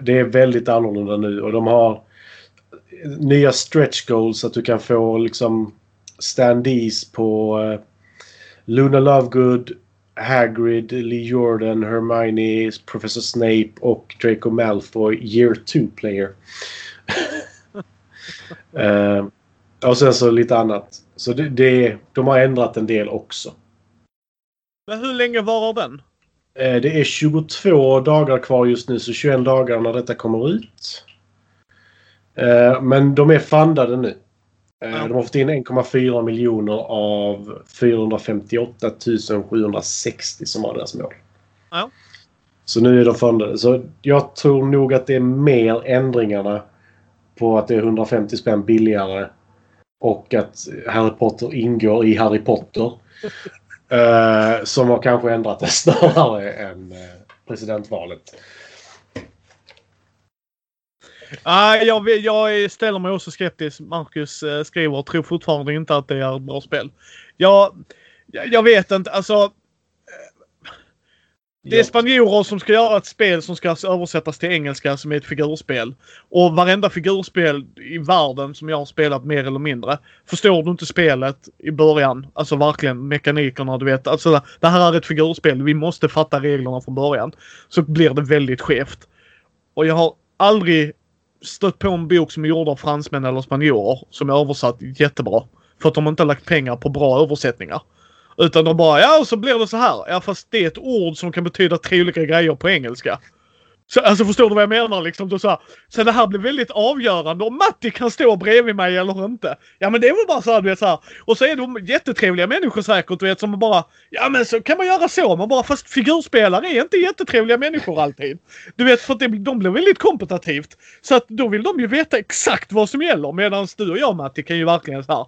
S2: det är väldigt annorlunda nu och de har nya stretch goals så att du kan få liksom standees på uh, Luna Lovegood, Hagrid, Lee Jordan, Hermione, Professor Snape och Draco Malfoy year 2 player. uh, och sen så lite annat. Så det, det, de har ändrat en del också.
S1: Men hur länge varar den?
S2: Uh, det är 22 dagar kvar just nu, så 21 dagar när detta kommer ut. Uh, men de är fundade nu. Ja. De har fått in 1,4 miljoner av 458 760 som var deras mål.
S1: Ja.
S2: Så nu är de fundade. Så jag tror nog att det är mer ändringarna på att det är 150 spänn billigare och att Harry Potter ingår i Harry Potter uh, som har kanske ändrat det snarare än eh, presidentvalet.
S1: Ah, jag, jag ställer mig också skeptisk. Marcus eh, skriver tror fortfarande inte att det är ett bra spel. Jag, jag vet inte. Alltså. Det är spanjorer som ska göra ett spel som ska översättas till engelska som är ett figurspel. Och varenda figurspel i världen som jag har spelat mer eller mindre. Förstår du inte spelet i början, alltså verkligen mekanikerna du vet. Alltså det här är ett figurspel. Vi måste fatta reglerna från början. Så blir det väldigt skevt. Och jag har aldrig stött på en bok som är gjord av fransmän eller spanjorer som är översatt jättebra. För att de inte har lagt pengar på bra översättningar. Utan de bara, ja och så blir det så här. Ja fast det är ett ord som kan betyda tre olika grejer på engelska. Så, alltså förstår du vad jag menar liksom? Då så, här, så det här blir väldigt avgörande om Matti kan stå bredvid mig eller inte. Ja men det är väl bara så här, du vet så här. Och så är de jättetrevliga människor säkert du vet som bara Ja men så kan man göra så. Man bara fast figurspelare är inte jättetrevliga människor alltid. Du vet för att det, de blir väldigt kompetitivt. Så att då vill de ju veta exakt vad som gäller. Medan du och jag Matti kan ju verkligen så här.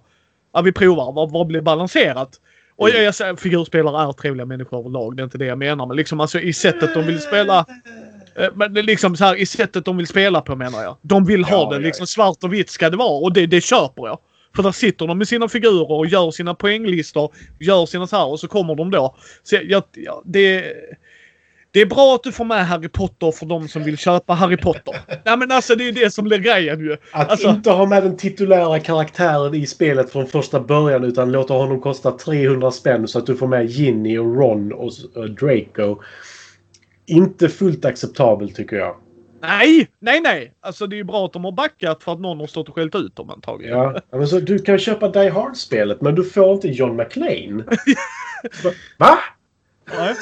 S1: Ja vi provar, vad, vad blir balanserat? Och jag, jag säger figurspelare är trevliga människor överlag. Det är inte det jag menar. Men liksom alltså i sättet de vill spela Eh, men det är liksom så här i sättet de vill spela på menar jag. De vill ha ja, det liksom svart och vitt ska det vara och det, det köper jag. För där sitter de med sina figurer och gör sina poänglistor. Gör sina så här och så kommer de då. Så jag, jag, det, det är bra att du får med Harry Potter för de som vill köpa Harry Potter. Nej men alltså det är det som blir grejen ju.
S2: Att
S1: alltså,
S2: inte ha med den titulära karaktären i spelet från första början utan låta honom kosta 300 spänn så att du får med Ginny och Ron och Draco inte fullt acceptabelt tycker jag.
S1: Nej, nej, nej. Alltså det är ju bra att de har backat för att någon har stått och skällt ut dem antagligen.
S2: Ja, men så du kan köpa Die Hard-spelet men du får inte John McClane. Va? Nej.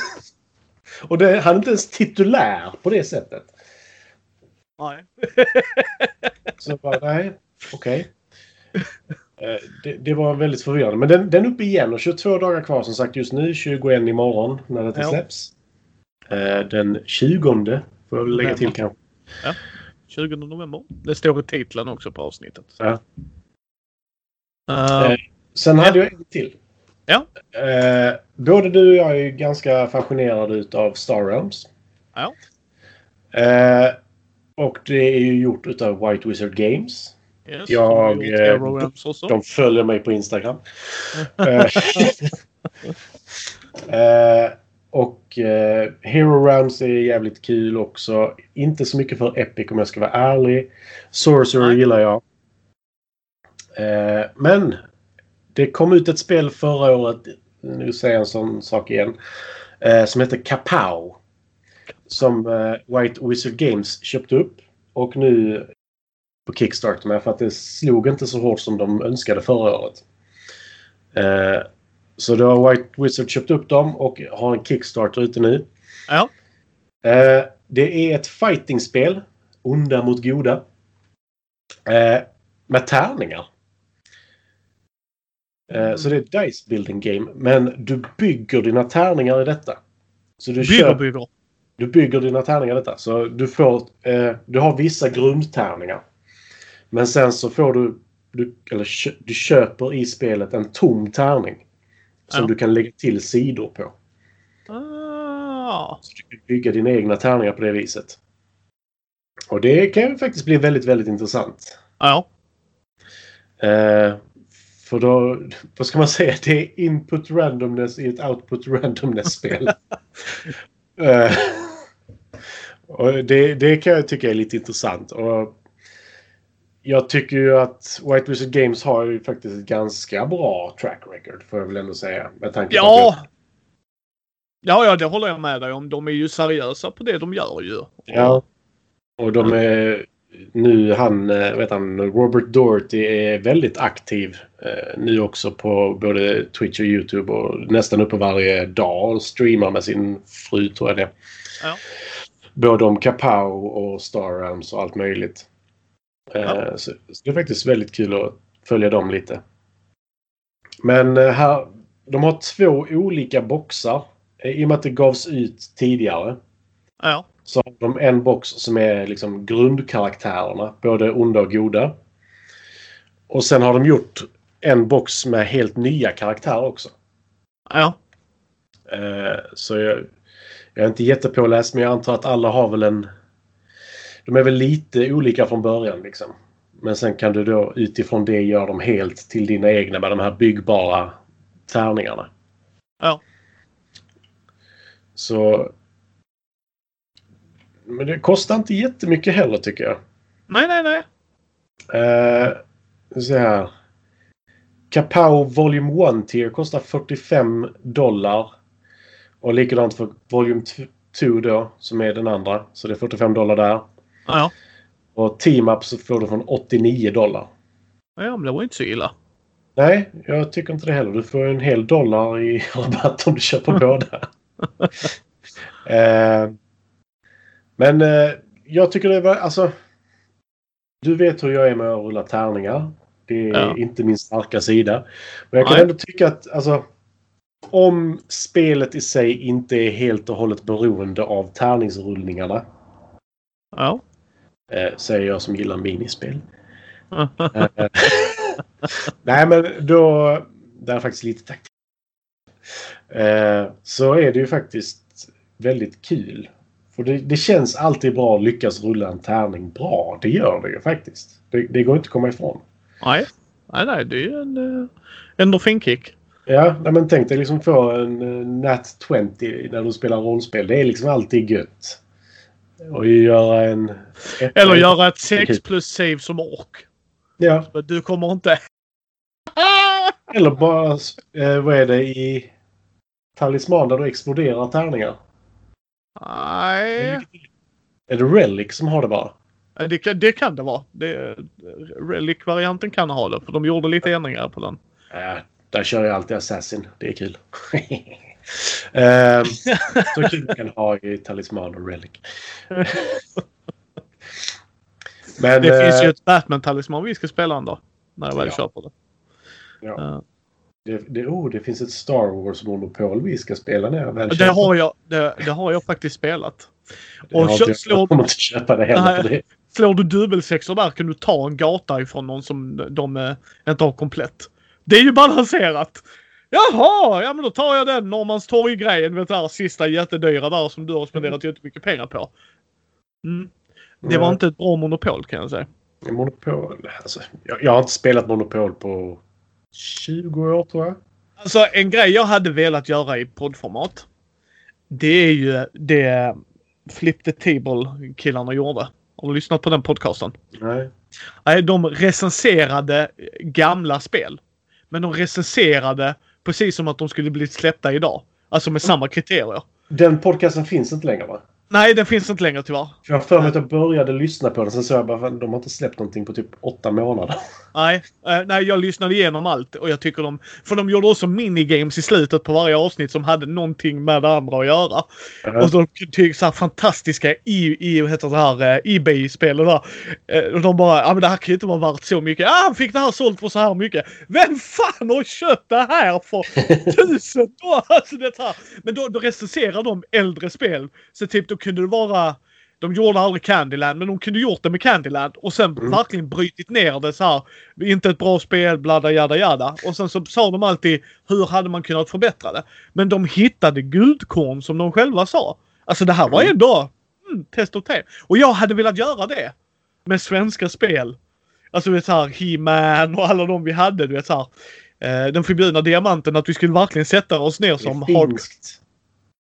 S2: Och det, han är inte ens titulär på det sättet.
S1: Nej.
S2: så bara, nej, okej. Okay. Eh, det, det, var väldigt förvirrande. Men den, den är uppe igen och 22 dagar kvar som sagt just nu. 21 imorgon när det ja. släpps. Eh, den 20 får jag lägga till kanske.
S1: Ja, 20 november. Det står i titeln också på avsnittet.
S2: Ja. Uh, sen hade jag en till.
S1: Ja.
S2: Uh, både du och jag är ganska fascinerade utav Star Realms.
S1: Ja.
S2: Uh, och det är ju gjort utav White Wizard Games.
S1: Yes,
S2: jag, de, de följer mig på Instagram. Och eh, Hero Rounds är jävligt kul också. Inte så mycket för Epic om jag ska vara ärlig. Sorcerer Nej. gillar jag. Eh, men det kom ut ett spel förra året. Nu säger jag en sån sak igen. Eh, som heter Kapow. Som eh, White Wizard Games köpte upp. Och nu på Kickstarter med för att det slog inte så hårt som de önskade förra året. Eh, så då har White Wizard köpt upp dem och har en Kickstarter ute nu.
S1: Ja.
S2: Eh, det är ett fightingspel. Onda mot goda. Eh, med tärningar. Eh, så det är ett dice building game. Men du bygger dina tärningar i detta. Så du
S1: bygger, köper, bygger.
S2: Du bygger dina tärningar i detta. Så du får... Eh, du har vissa grundtärningar. Men sen så får du... du eller du köper i spelet en tom tärning. Som ja. du kan lägga till sidor på.
S1: Ah.
S2: Så du kan bygga dina egna tärningar på det viset. Och det kan ju faktiskt bli väldigt, väldigt intressant.
S1: Ja.
S2: Eh, för då, vad ska man säga, det är input randomness i ett output randomness-spel. eh, och det, det kan jag tycka är lite intressant. Och jag tycker ju att White Wizard Games har ju faktiskt ett ganska bra track record, får jag väl ändå säga. Med tanke
S1: ja! På ja, ja, det håller jag med dig om. De är ju seriösa på det de gör ju.
S2: Ja. Och de är nu han, eh, vet han, Robert Doherty är väldigt aktiv eh, nu också på både Twitch och YouTube och nästan uppe varje dag och streamar med sin fru tror jag det ja. Både om Kapow och Star Realms och allt möjligt. Eh, ja. så, det är faktiskt väldigt kul att följa dem lite. Men här, de har två olika boxar. I och med att det gavs ut tidigare.
S1: Ja.
S2: Så har de en box som är liksom grundkaraktärerna, både onda och goda. Och sen har de gjort en box med helt nya karaktärer också.
S1: Ja.
S2: Eh, så jag, jag är inte jättepåläst men jag antar att alla har väl en... De är väl lite olika från början liksom. Men sen kan du då utifrån det göra dem helt till dina egna med de här byggbara tärningarna.
S1: Ja.
S2: Så men det kostar inte jättemycket heller tycker jag.
S1: Nej, nej, nej.
S2: Uh, så här. Kapow Volume 1 tier kostar 45 dollar. Och likadant för Volume 2 då, som är den andra. Så det är 45 dollar där.
S1: Ja.
S2: Och Team Up så får du från 89 dollar.
S1: Ja, men det var inte så illa.
S2: Nej, jag tycker inte det heller. Du får en hel dollar i rabatt om du köper båda. uh, Men eh, jag tycker det var alltså. Du vet hur jag är med att rulla tärningar. Det är ja. inte min starka sida. Men jag kan Nej. ändå tycka att alltså. Om spelet i sig inte är helt och hållet beroende av tärningsrullningarna.
S1: Ja.
S2: Eh, säger jag som gillar minispel. eh, nej men då. Det är faktiskt lite taktik. Eh, så är det ju faktiskt väldigt kul för det, det, känns alltid bra att lyckas rulla en tärning bra. Det gör det ju faktiskt. Det, det går inte att komma ifrån.
S1: Nej, nej, nej det är ju en uh, endorfinkick.
S2: Ja, nej, men tänk dig liksom få en uh, Nat 20 när du spelar rollspel. Det är liksom alltid gött. Och göra en...
S1: Ett, Eller göra ett 6 plus save som ork.
S2: Ja.
S1: Du kommer inte...
S2: Eller bara, eh, vad är det i Talisman där du exploderar tärningar?
S1: Nej.
S2: Är det Relic som har det bara?
S1: Det kan det, kan det vara. Relic-varianten kan ha det. För de gjorde lite ändringar på den.
S2: Ja, där kör jag alltid Assassin. Det är kul. um, så kul kan ha i Talisman och Relic.
S1: Men, det finns ju eh, ett Batman-talisman vi ska spela en dag. När jag väl ja. köper det.
S2: Ja. Uh, det, det, oh, det finns ett Star Wars-monopol vi ska spela när jag väl
S1: det har jag, det, det, har jag faktiskt spelat.
S2: Och jag, kö, slår, jag inte köpa det heller. Nej, det.
S1: Slår du dubbelsexor där kan du ta en gata ifrån någon som de eh, inte har komplett. Det är ju balanserat. Jaha, ja men då tar jag den Norrmalmstorg-grejen. Vet du, sista jättedyra där som du har spenderat mm. jättemycket pengar på. Mm. Det var inte ett bra monopol kan jag säga.
S2: Monopol? Alltså, jag, jag har inte spelat monopol på 20 år tror jag.
S1: Alltså en grej jag hade velat göra i poddformat. Det är ju det Flip the Table killarna gjorde. Har du lyssnat på den podcasten?
S2: Nej.
S1: Nej, de recenserade gamla spel. Men de recenserade precis som att de skulle bli släppta idag. Alltså med samma kriterier.
S2: Den podcasten finns inte längre va?
S1: Nej, den finns inte längre tyvärr.
S2: Jag har för mig att jag började lyssna på den. Sen såg jag bara att de har inte släppt någonting på typ åtta månader.
S1: Nej, eh, nej, jag lyssnade igenom allt och jag tycker de... För de gjorde också minigames i slutet på varje avsnitt som hade någonting med det andra att göra. Mm. Och så tycker så här fantastiska i, i heter det här, Ebay-spel och där. Uh, och de bara, ja men det här kan ju inte vara värt så mycket. Ja, han fick det här sålt för så här mycket. Vem fan har köpt det här för tusen dollar? Alltså det här. Men då, då recenserar de äldre spel. Så typ då kunde det vara de gjorde aldrig Candyland, men de kunde gjort det med Candyland och sen mm. verkligen brytit ner det så här. Inte ett bra spel, blada jada jada. Och sen så sa de alltid hur hade man kunnat förbättra det? Men de hittade guldkorn som de själva sa. Alltså det här var mm. ändå mm, test och te. Och jag hade velat göra det. Med svenska spel. Alltså du vet såhär He-Man och alla de vi hade. Du vet såhär. Eh, den förbjudna diamanten. Att vi skulle verkligen sätta oss ner som
S2: hard...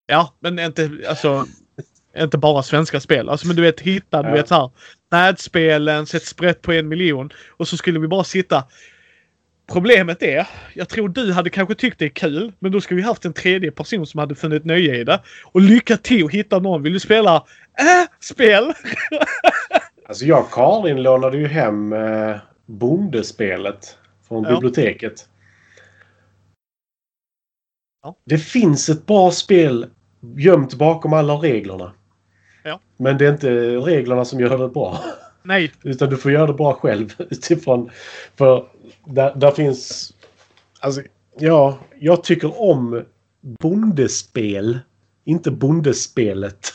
S1: Ja, men inte alltså Inte bara svenska spel. Alltså men du vet hitta, du
S2: Ja.
S1: vet såhär. Brädspelen, sätt sprätt på en miljon. Och så skulle vi bara sitta. Problemet är, jag tror du hade kanske tyckt det är kul, men då skulle vi haft en tredje person som hade funnit nöje i det. Och lycka till att hitta någon. Vill du spela äh, spel?
S2: Alltså jag och Karin lånade ju hem eh, Bondespelet från
S1: Ja.
S2: biblioteket.
S1: Ja.
S2: Det finns ett bra spel gömt bakom alla reglerna.
S1: Ja.
S2: Men det är inte reglerna som gör det bra.
S1: Nej,
S2: Utan du får göra det bra själv utifrån. För där, där finns... Alltså, ja, jag tycker om bondespel. Inte bondespelet.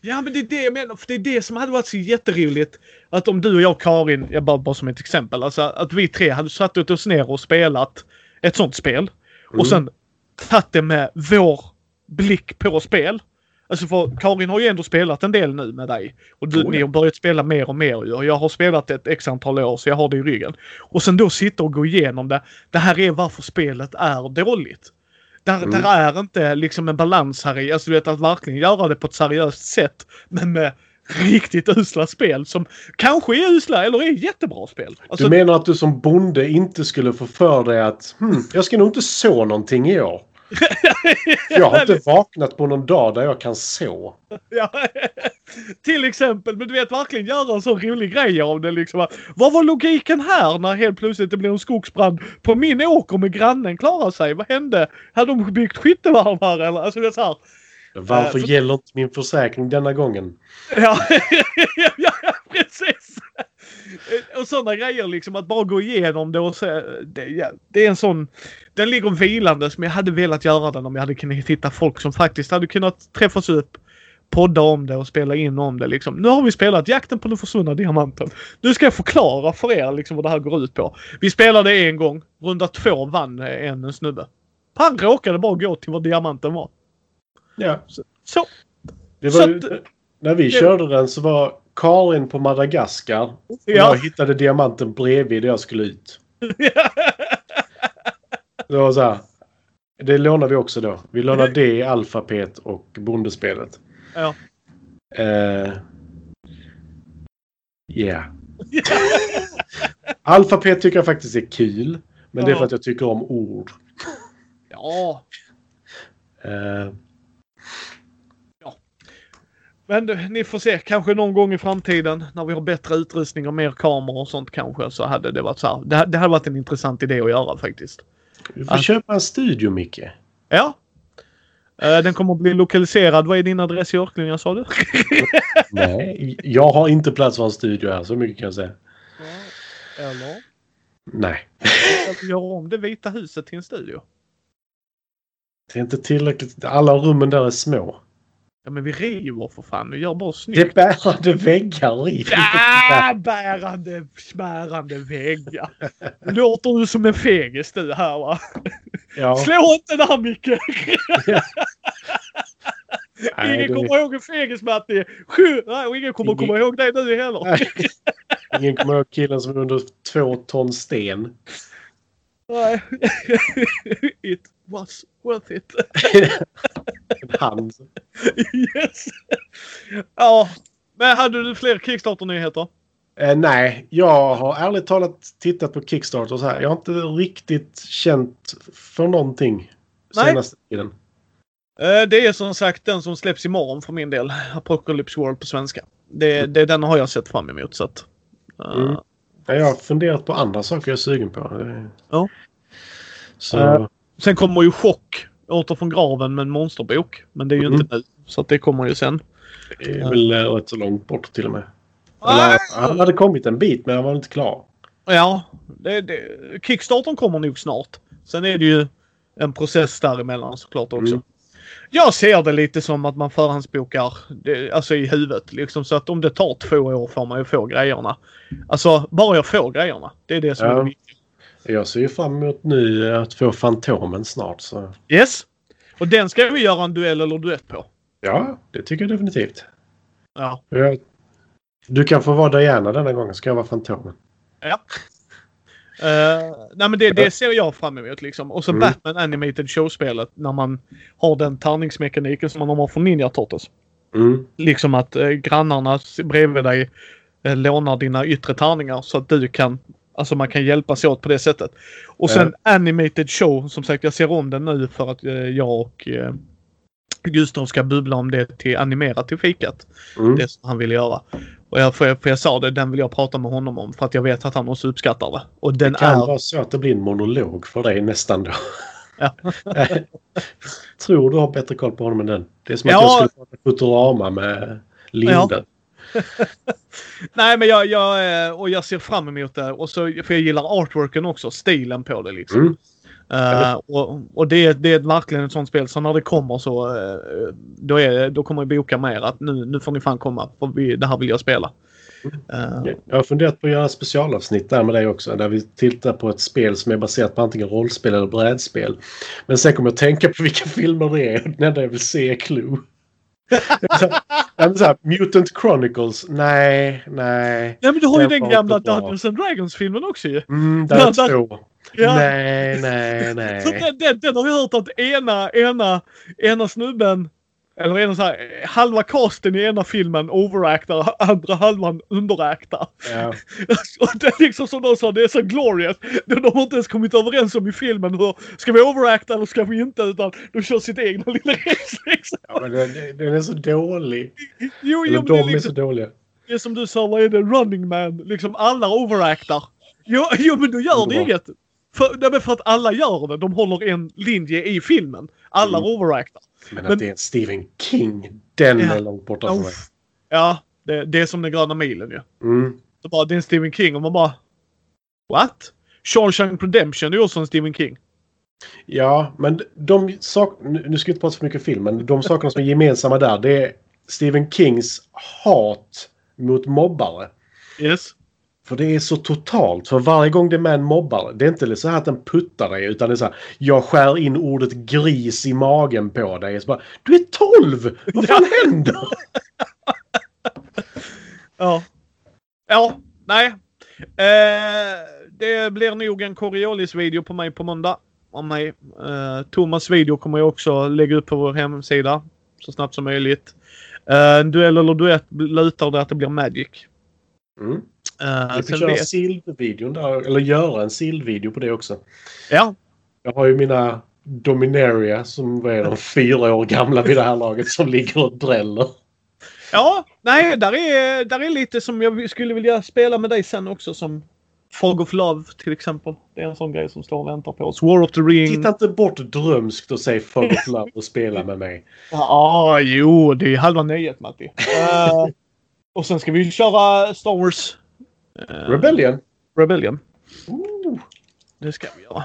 S1: Ja men det är det jag menar. För det är det som hade varit så jätteroligt. Att om du och jag Karin, jag bara, bara som ett exempel. Alltså att vi tre hade satt oss ner och spelat ett sånt spel.
S2: Mm.
S1: Och sen tagit det med vår blick på spel. Alltså för Karin har ju ändå spelat en del nu med dig. Och du,
S2: Oh, ja.
S1: ni har börjat spela mer och mer. Och jag har spelat ett x antal år så jag har det i ryggen. Och sen då sitta och gå igenom det. Det här är varför spelet är dåligt. Där,
S2: Mm.
S1: där är inte liksom en balans här i. Alltså du vet att verkligen göra det på ett seriöst sätt. Men med riktigt usla spel som kanske är usla eller är jättebra spel. Alltså,
S2: Du menar att du som bonde inte skulle få för dig att hmm, jag ska nog inte så någonting i år. Jag har inte vaknat på någon dag där jag kan så.
S1: Ja, till exempel, men du vet verkligen göra en sån rolig grej av det liksom. Vad var logiken här när helt plötsligt det blev en skogsbrand på min åker med grannen klarar sig? Vad hände? Hade de byggt skyttevalv här eller? Alltså det är så här.
S2: Varför
S1: Eh, för-
S2: gäller inte min försäkring denna gången?
S1: Ja, ja precis. Och sådana grejer liksom att bara gå igenom det och se. Det, ja, det är en sån. Den ligger vilande som jag hade velat göra den om jag hade kunnat hitta folk som faktiskt hade kunnat träffas upp. Podda om det och spela in om det liksom. Nu har vi spelat Jakten på den försvunna diamanten. Nu ska jag förklara för er liksom vad det här går ut på. Vi spelade en gång. Runda två vann en snubbe. Han råkade bara gå till var diamanten var.
S2: Ja.
S1: Så.
S2: Det
S1: Så
S2: var, ju-
S1: att-
S2: när vi
S1: det-
S2: körde den så var Karin på Madagaskar. Och
S1: Ja.
S2: jag hittade diamanten bredvid där jag skulle ut. Det var så här. Det lånade vi också då. Vi lånade det i Alfapet och Bondespelet.
S1: Ja.
S2: Eh, yeah. Alfapet tycker jag faktiskt är kul. Men det är
S1: Ja.
S2: för att jag tycker om ord.
S1: ja.
S2: Eh,
S1: Men du, ni får se, kanske någon gång i framtiden när vi har bättre utrustning och mer kameror och sånt kanske så hade det varit så här. Det, det hade varit en intressant idé att göra faktiskt.
S2: vi får
S1: Ja.
S2: köpa en studio, Micke.
S1: Ja. Eh, Den kommer att bli lokaliserad. Vad är din adress i Örkelljunga sa du?
S2: Nej, jag har inte plats för en studio här. Så mycket kan jag säga.
S1: Eller?
S2: Nej.
S1: Att göra om det vita huset till en studio.
S2: Det är inte tillräckligt. Alla rummen där är små.
S1: Ja men vi river för fan. Vi gör bara
S2: Det
S1: snyggt.
S2: är bärande väggar i.
S1: Ja, bärande, smärande väggar. Låter du som en fegis du här va?
S2: Ja.
S1: Slå inte där Micke!
S2: Nej,
S1: ingen
S2: det-
S1: kommer ihåg en fegis Matti. Sju! Nej, och ingen kommer
S2: Ingen-
S1: komma ihåg dig nu heller.
S2: Ingen kommer ihåg killen som är under två ton sten.
S1: Nej. It was worth it.
S2: Hand.
S1: yes. Ja. Men hade du fler Kickstarter-nyheter?
S2: Eh, nej, jag har ärligt talat tittat på Kickstarter så här. Jag har inte riktigt känt för någonting
S1: Nej.
S2: senaste tiden.
S1: Eh, Det är som sagt den som släpps imorgon för min del. Apocalypse World på svenska. Det, det, den har jag sett fram emot så att... eh,
S2: Mm. Ja, Jag har funderat på andra saker jag är sugen på.
S1: Ja.
S2: Så,
S1: Eh, Sen kommer ju Chock åter från graven med en monsterbok. Men det är ju
S2: Mm.
S1: inte nu. Så det kommer ju sen.
S2: det är väl eh, rätt så långt bort till och med.
S1: Ah!
S2: Eller, han hade kommit en bit men han var inte klar.
S1: Ja, det, det, Kickstartern kommer nog snart. Sen är det ju en process däremellan såklart också.
S2: Mm.
S1: Jag ser det lite som att man förhandsbokar alltså i huvudet. Liksom, så att om det tar två år får man ju få grejerna. Alltså bara jag får grejerna. Det är det som
S2: Ja.
S1: är det viktiga.
S2: Jag ser ju fram emot nu eh, att få Fantomen snart. Så.
S1: Yes! Och den ska vi göra en duell eller duett på.
S2: Ja, det tycker jag definitivt.
S1: Ja.
S2: Jag, du kan få vara Diana denna gången, ska jag vara Fantomen.
S1: ja. Eh, nej men det, det ser jag fram emot liksom. Och så
S2: Mm.
S1: Batman Animated Show-spelet när man har den tärningsmekaniken som man har från Ninja Turtles.
S2: Mm.
S1: Liksom att eh, grannarna bredvid dig eh, lånar dina yttre tärningar så att du kan Alltså man kan hjälpas åt på det sättet. Och sen animated show. Som sagt jag ser om den nu för att eh, jag och eh, Gustav ska bubbla om det till animerat till fikat.
S2: Mm.
S1: Det som han ville göra. Och jag, för, jag, för jag sa det, den vill jag prata med honom om för att jag vet att han också uppskattar det. Och den
S2: Det kan
S1: är...
S2: vara så att det blir en monolog för dig nästan då.
S1: Ja.
S2: Tror du har bättre koll på honom än den. Det är som att
S1: Ja.
S2: jag skulle prata Futurama med Linden.
S1: Nej men jag, jag, eh, och jag ser fram emot det. Och så, för jag gillar artworken också, stilen på det liksom.
S2: Mm.
S1: Eh, och och det, det är verkligen ett sånt spel så när det kommer så eh, då, är, då kommer jag boka med er att nu, nu får ni fan komma för vi, det här vill jag spela. Eh,
S2: Jag har funderat på att göra specialavsnitt där med dig också. Där vi tittar på ett spel som är baserat på antingen rollspel eller brädspel. Men sen kommer jag tänka på vilka filmer det är. Den enda jag vill se är Clue. så, här, Mutant Chronicles. Nej, nej.
S1: ja men du har ju
S2: Den
S1: gamla. Dungeons and Dragons-filmen också ju.
S2: Mm, där
S1: där-
S2: två.
S1: Ja.
S2: Nej, nej,
S1: Så
S2: nej.
S1: den, den, den har vi hört att ena, ena, ena snubben eller ena så här, halva casten i ena filmen overactar, andra halvan underactar.
S2: Ja.
S1: Och det är liksom som de sa, det är så glorious. De de har inte ens kommit överens om i filmen hur, ska vi overacta eller ska vi inte? Utan de kör sitt egna lilla race liksom.
S2: Ja, men den, den är så dålig.
S1: Jo,
S2: Eller
S1: jo, det är,
S2: de är så
S1: liksom,
S2: dåliga.
S1: det är som du sa, vad är det? Running man. Liksom alla overactar. Jo, jo men då gör det inget. För, nej, för att alla gör det. De håller en linje i filmen. Alla
S2: Mm.
S1: overactar.
S2: Men,
S1: Men-
S2: att det är en Stephen King, den
S1: Ja.
S2: är långt borta från mig.
S1: Ja, det, det är som den gröna milen ju.
S2: Mm.
S1: Så bara, det är en Stephen King och man bara... What? Shawshank Redemption är ju också en Stephen King.
S2: Ja, men de sak nu nu ska vi inte prata för mycket film, men de sakerna som är gemensamma där det är Stephen Kings hat mot mobbare.
S1: Yes.
S2: För det är så totalt. För varje gång det är med en mobbare, det är inte så här att den puttar dig utan det är så här. Jag skär in ordet gris i magen på dig. Så bara, du är 12! Vad fan händer?
S1: Ja. Ja, nej. Eh, det blir nog en Coriolis-video på mig på måndag. Om mig. Eh, Thomas video kommer jag också lägga upp på vår hemsida. Så snabbt som möjligt. Eh, en duell eller duett lutar det att det blir Magic.
S2: Mm.
S1: Eh,
S2: Vi
S1: sen
S2: köra
S1: vet,
S2: Sild-videon där, eller göra en Sild-video på det också.
S1: ja,
S2: Jag har ju mina Dominaria som vad är de, fyra år gamla vid det här laget som ligger och dräller.
S1: ja, nej, där är, där är lite som jag skulle vilja spela med dig sen också som Fog of Love till exempel. Det är en sån grej som står och väntar på oss. War of the Ring.
S2: Titta inte bort drömskt och säg Fog of Love och spela med mig.
S1: Ja, jo, det är halva nöjet Matti. Eh, och sen ska vi köra Star Wars
S2: Rebellion.
S1: Rebellion.
S2: Ooh.
S1: Det ska vi göra.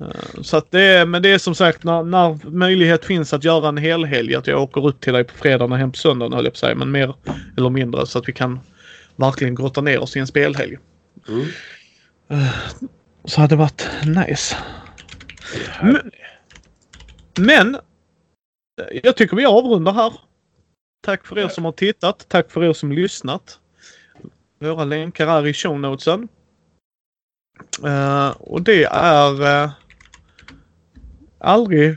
S1: Eh, så att det är, men det är som sagt när, när möjlighet finns att göra en helhelg. Att jag åker ut till dig på fredagen och hem på söndagen höll jag på att säga. Men mer eller mindre så att vi kan verkligen grotta ner oss i en spelhelg.
S2: Mm.
S1: Så hade det varit nice. Men, men eh, jag tycker vi avrundar här. Tack för er som har tittat. Tack för er som lyssnat. Våra länkar är i show notesen. Eh, och det är uh, aldrig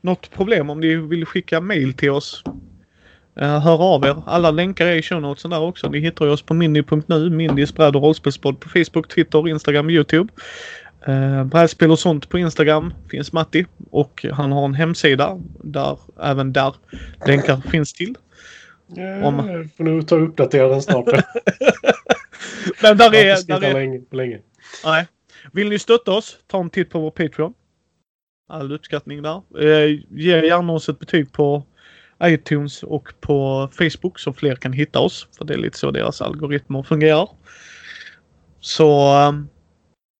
S1: något problem om ni vill skicka mail till oss. Uh, hör av er. Alla länkar är i show notesen där också. Ni hittar oss på mindy.nu, Mindys bräd och rollspelspodd på Facebook, Twitter, Instagram, Youtube. Uh, brädspel och sånt på Instagram finns Matti och han har en hemsida där även där länkar finns till.
S2: Ja,
S1: Om-
S2: Jag får nog ta och uppdatera den snart.
S1: Men där är, där är,
S2: länge, länge.
S1: nej. Vill ni stötta oss, ta en titt på vår Patreon. All uppskattning där. Eh, ge gärna oss ett betyg på iTunes och på Facebook så fler kan hitta oss. För det är lite så deras algoritmer fungerar. Så eh,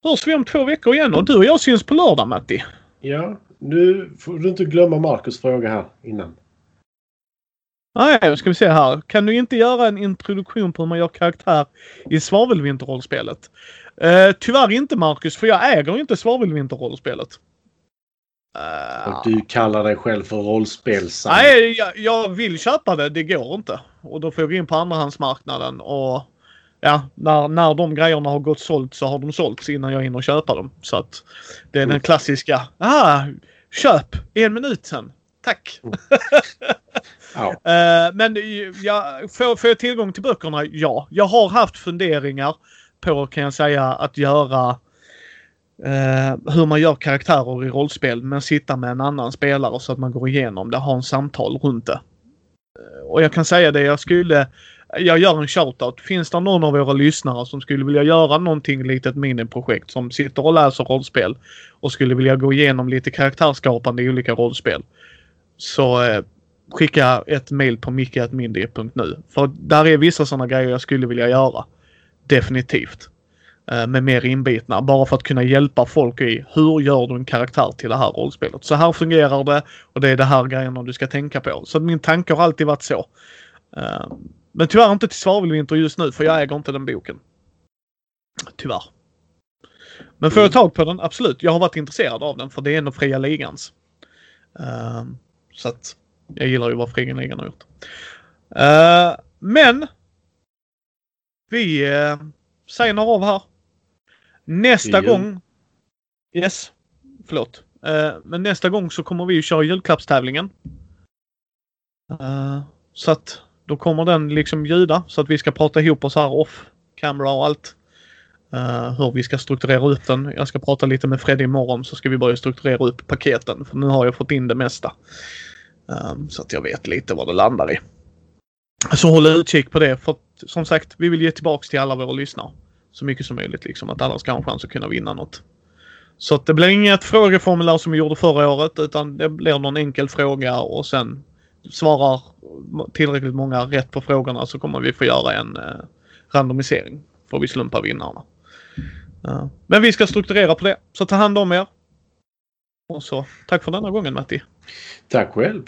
S1: hörs vi om två veckor igen och du och jag syns på lördag Matti.
S2: Ja, nu får du inte glömma Marcus fråga här innan.
S1: Nej, nu ska vi se här. Kan du inte göra en introduktion på hur man gör karaktär i Svavelvinterrollspelet? Eh, tyvärr inte Marcus, för jag äger inte Svavelvinterrollspelet. Eh,
S2: Och du kallar dig själv för rollspelsam.
S1: nej, jag, jag vill köpa det. Det går inte. Och då får jag gå in på andrahandsmarknaden och ja, när, när de grejerna har gått sålt så har de sålts innan jag hinner köpa dem. Så att det är den
S2: Mm.
S1: klassiska. Ah, köp! En minut sen. Tack! Ja. Eh, men ja, får, får jag tillgång till böckerna? Ja. Jag har haft funderingar på, kan jag säga, att göra uh, hur man gör karaktärer i rollspel men sitta med en annan spelare så att man går igenom det, har en samtal runt det. Uh, och jag kan säga det, jag skulle jag gör en shoutout. Finns det någon av våra lyssnare som skulle vilja göra någonting litet miniprojekt som sitter och läser rollspel och skulle vilja gå igenom lite karaktärsskapande i olika rollspel. Så eh, skicka ett mail på micke.mindy.nu. För där är vissa sådana grejer jag skulle vilja göra. Definitivt. Eh, med mer inbitna. Bara för att kunna hjälpa folk i hur gör du en karaktär till det här rollspelet. Så här fungerar det och det är det här grejerna du ska tänka på. Så min tanke har alltid varit så. Eh, men tyvärr inte till Svavelvinter just nu för jag äger inte den boken. Tyvärr. Men får jag tag på den? Absolut. Jag har varit intresserad av den för det är av fria ligans. Uh, så att jag gillar ju vad fria ligan har gjort. Uh, men. Vi uh, signar av här. Nästa gång. Yes. Förlåt. Uh, men nästa gång så kommer vi att köra julklappstävlingen. Uh, så att då kommer den liksom ljuda så att vi ska prata ihop oss här off camera och allt. Uh, hur vi ska strukturera upp den. Jag ska prata lite med Freddy imorgon så ska vi börja strukturera upp paketen. För nu har jag fått in det mesta. Um, så att jag vet lite vad det landar i. Så håll utkik på det. För som sagt, vi vill ge tillbaks till alla våra lyssnare. Så mycket som möjligt liksom. Att alla ska ha en chans att kunna vinna något. Så att det blir inget frågeformulär som vi gjorde förra året utan det blir någon enkel fråga och sen svarar tillräckligt många rätt på frågorna så kommer vi få göra en eh, randomisering. Får vi slumpa vinnarna. Uh, men vi ska strukturera på det. Så ta hand om er. Och så tack för denna gången Matti.
S2: Tack själv.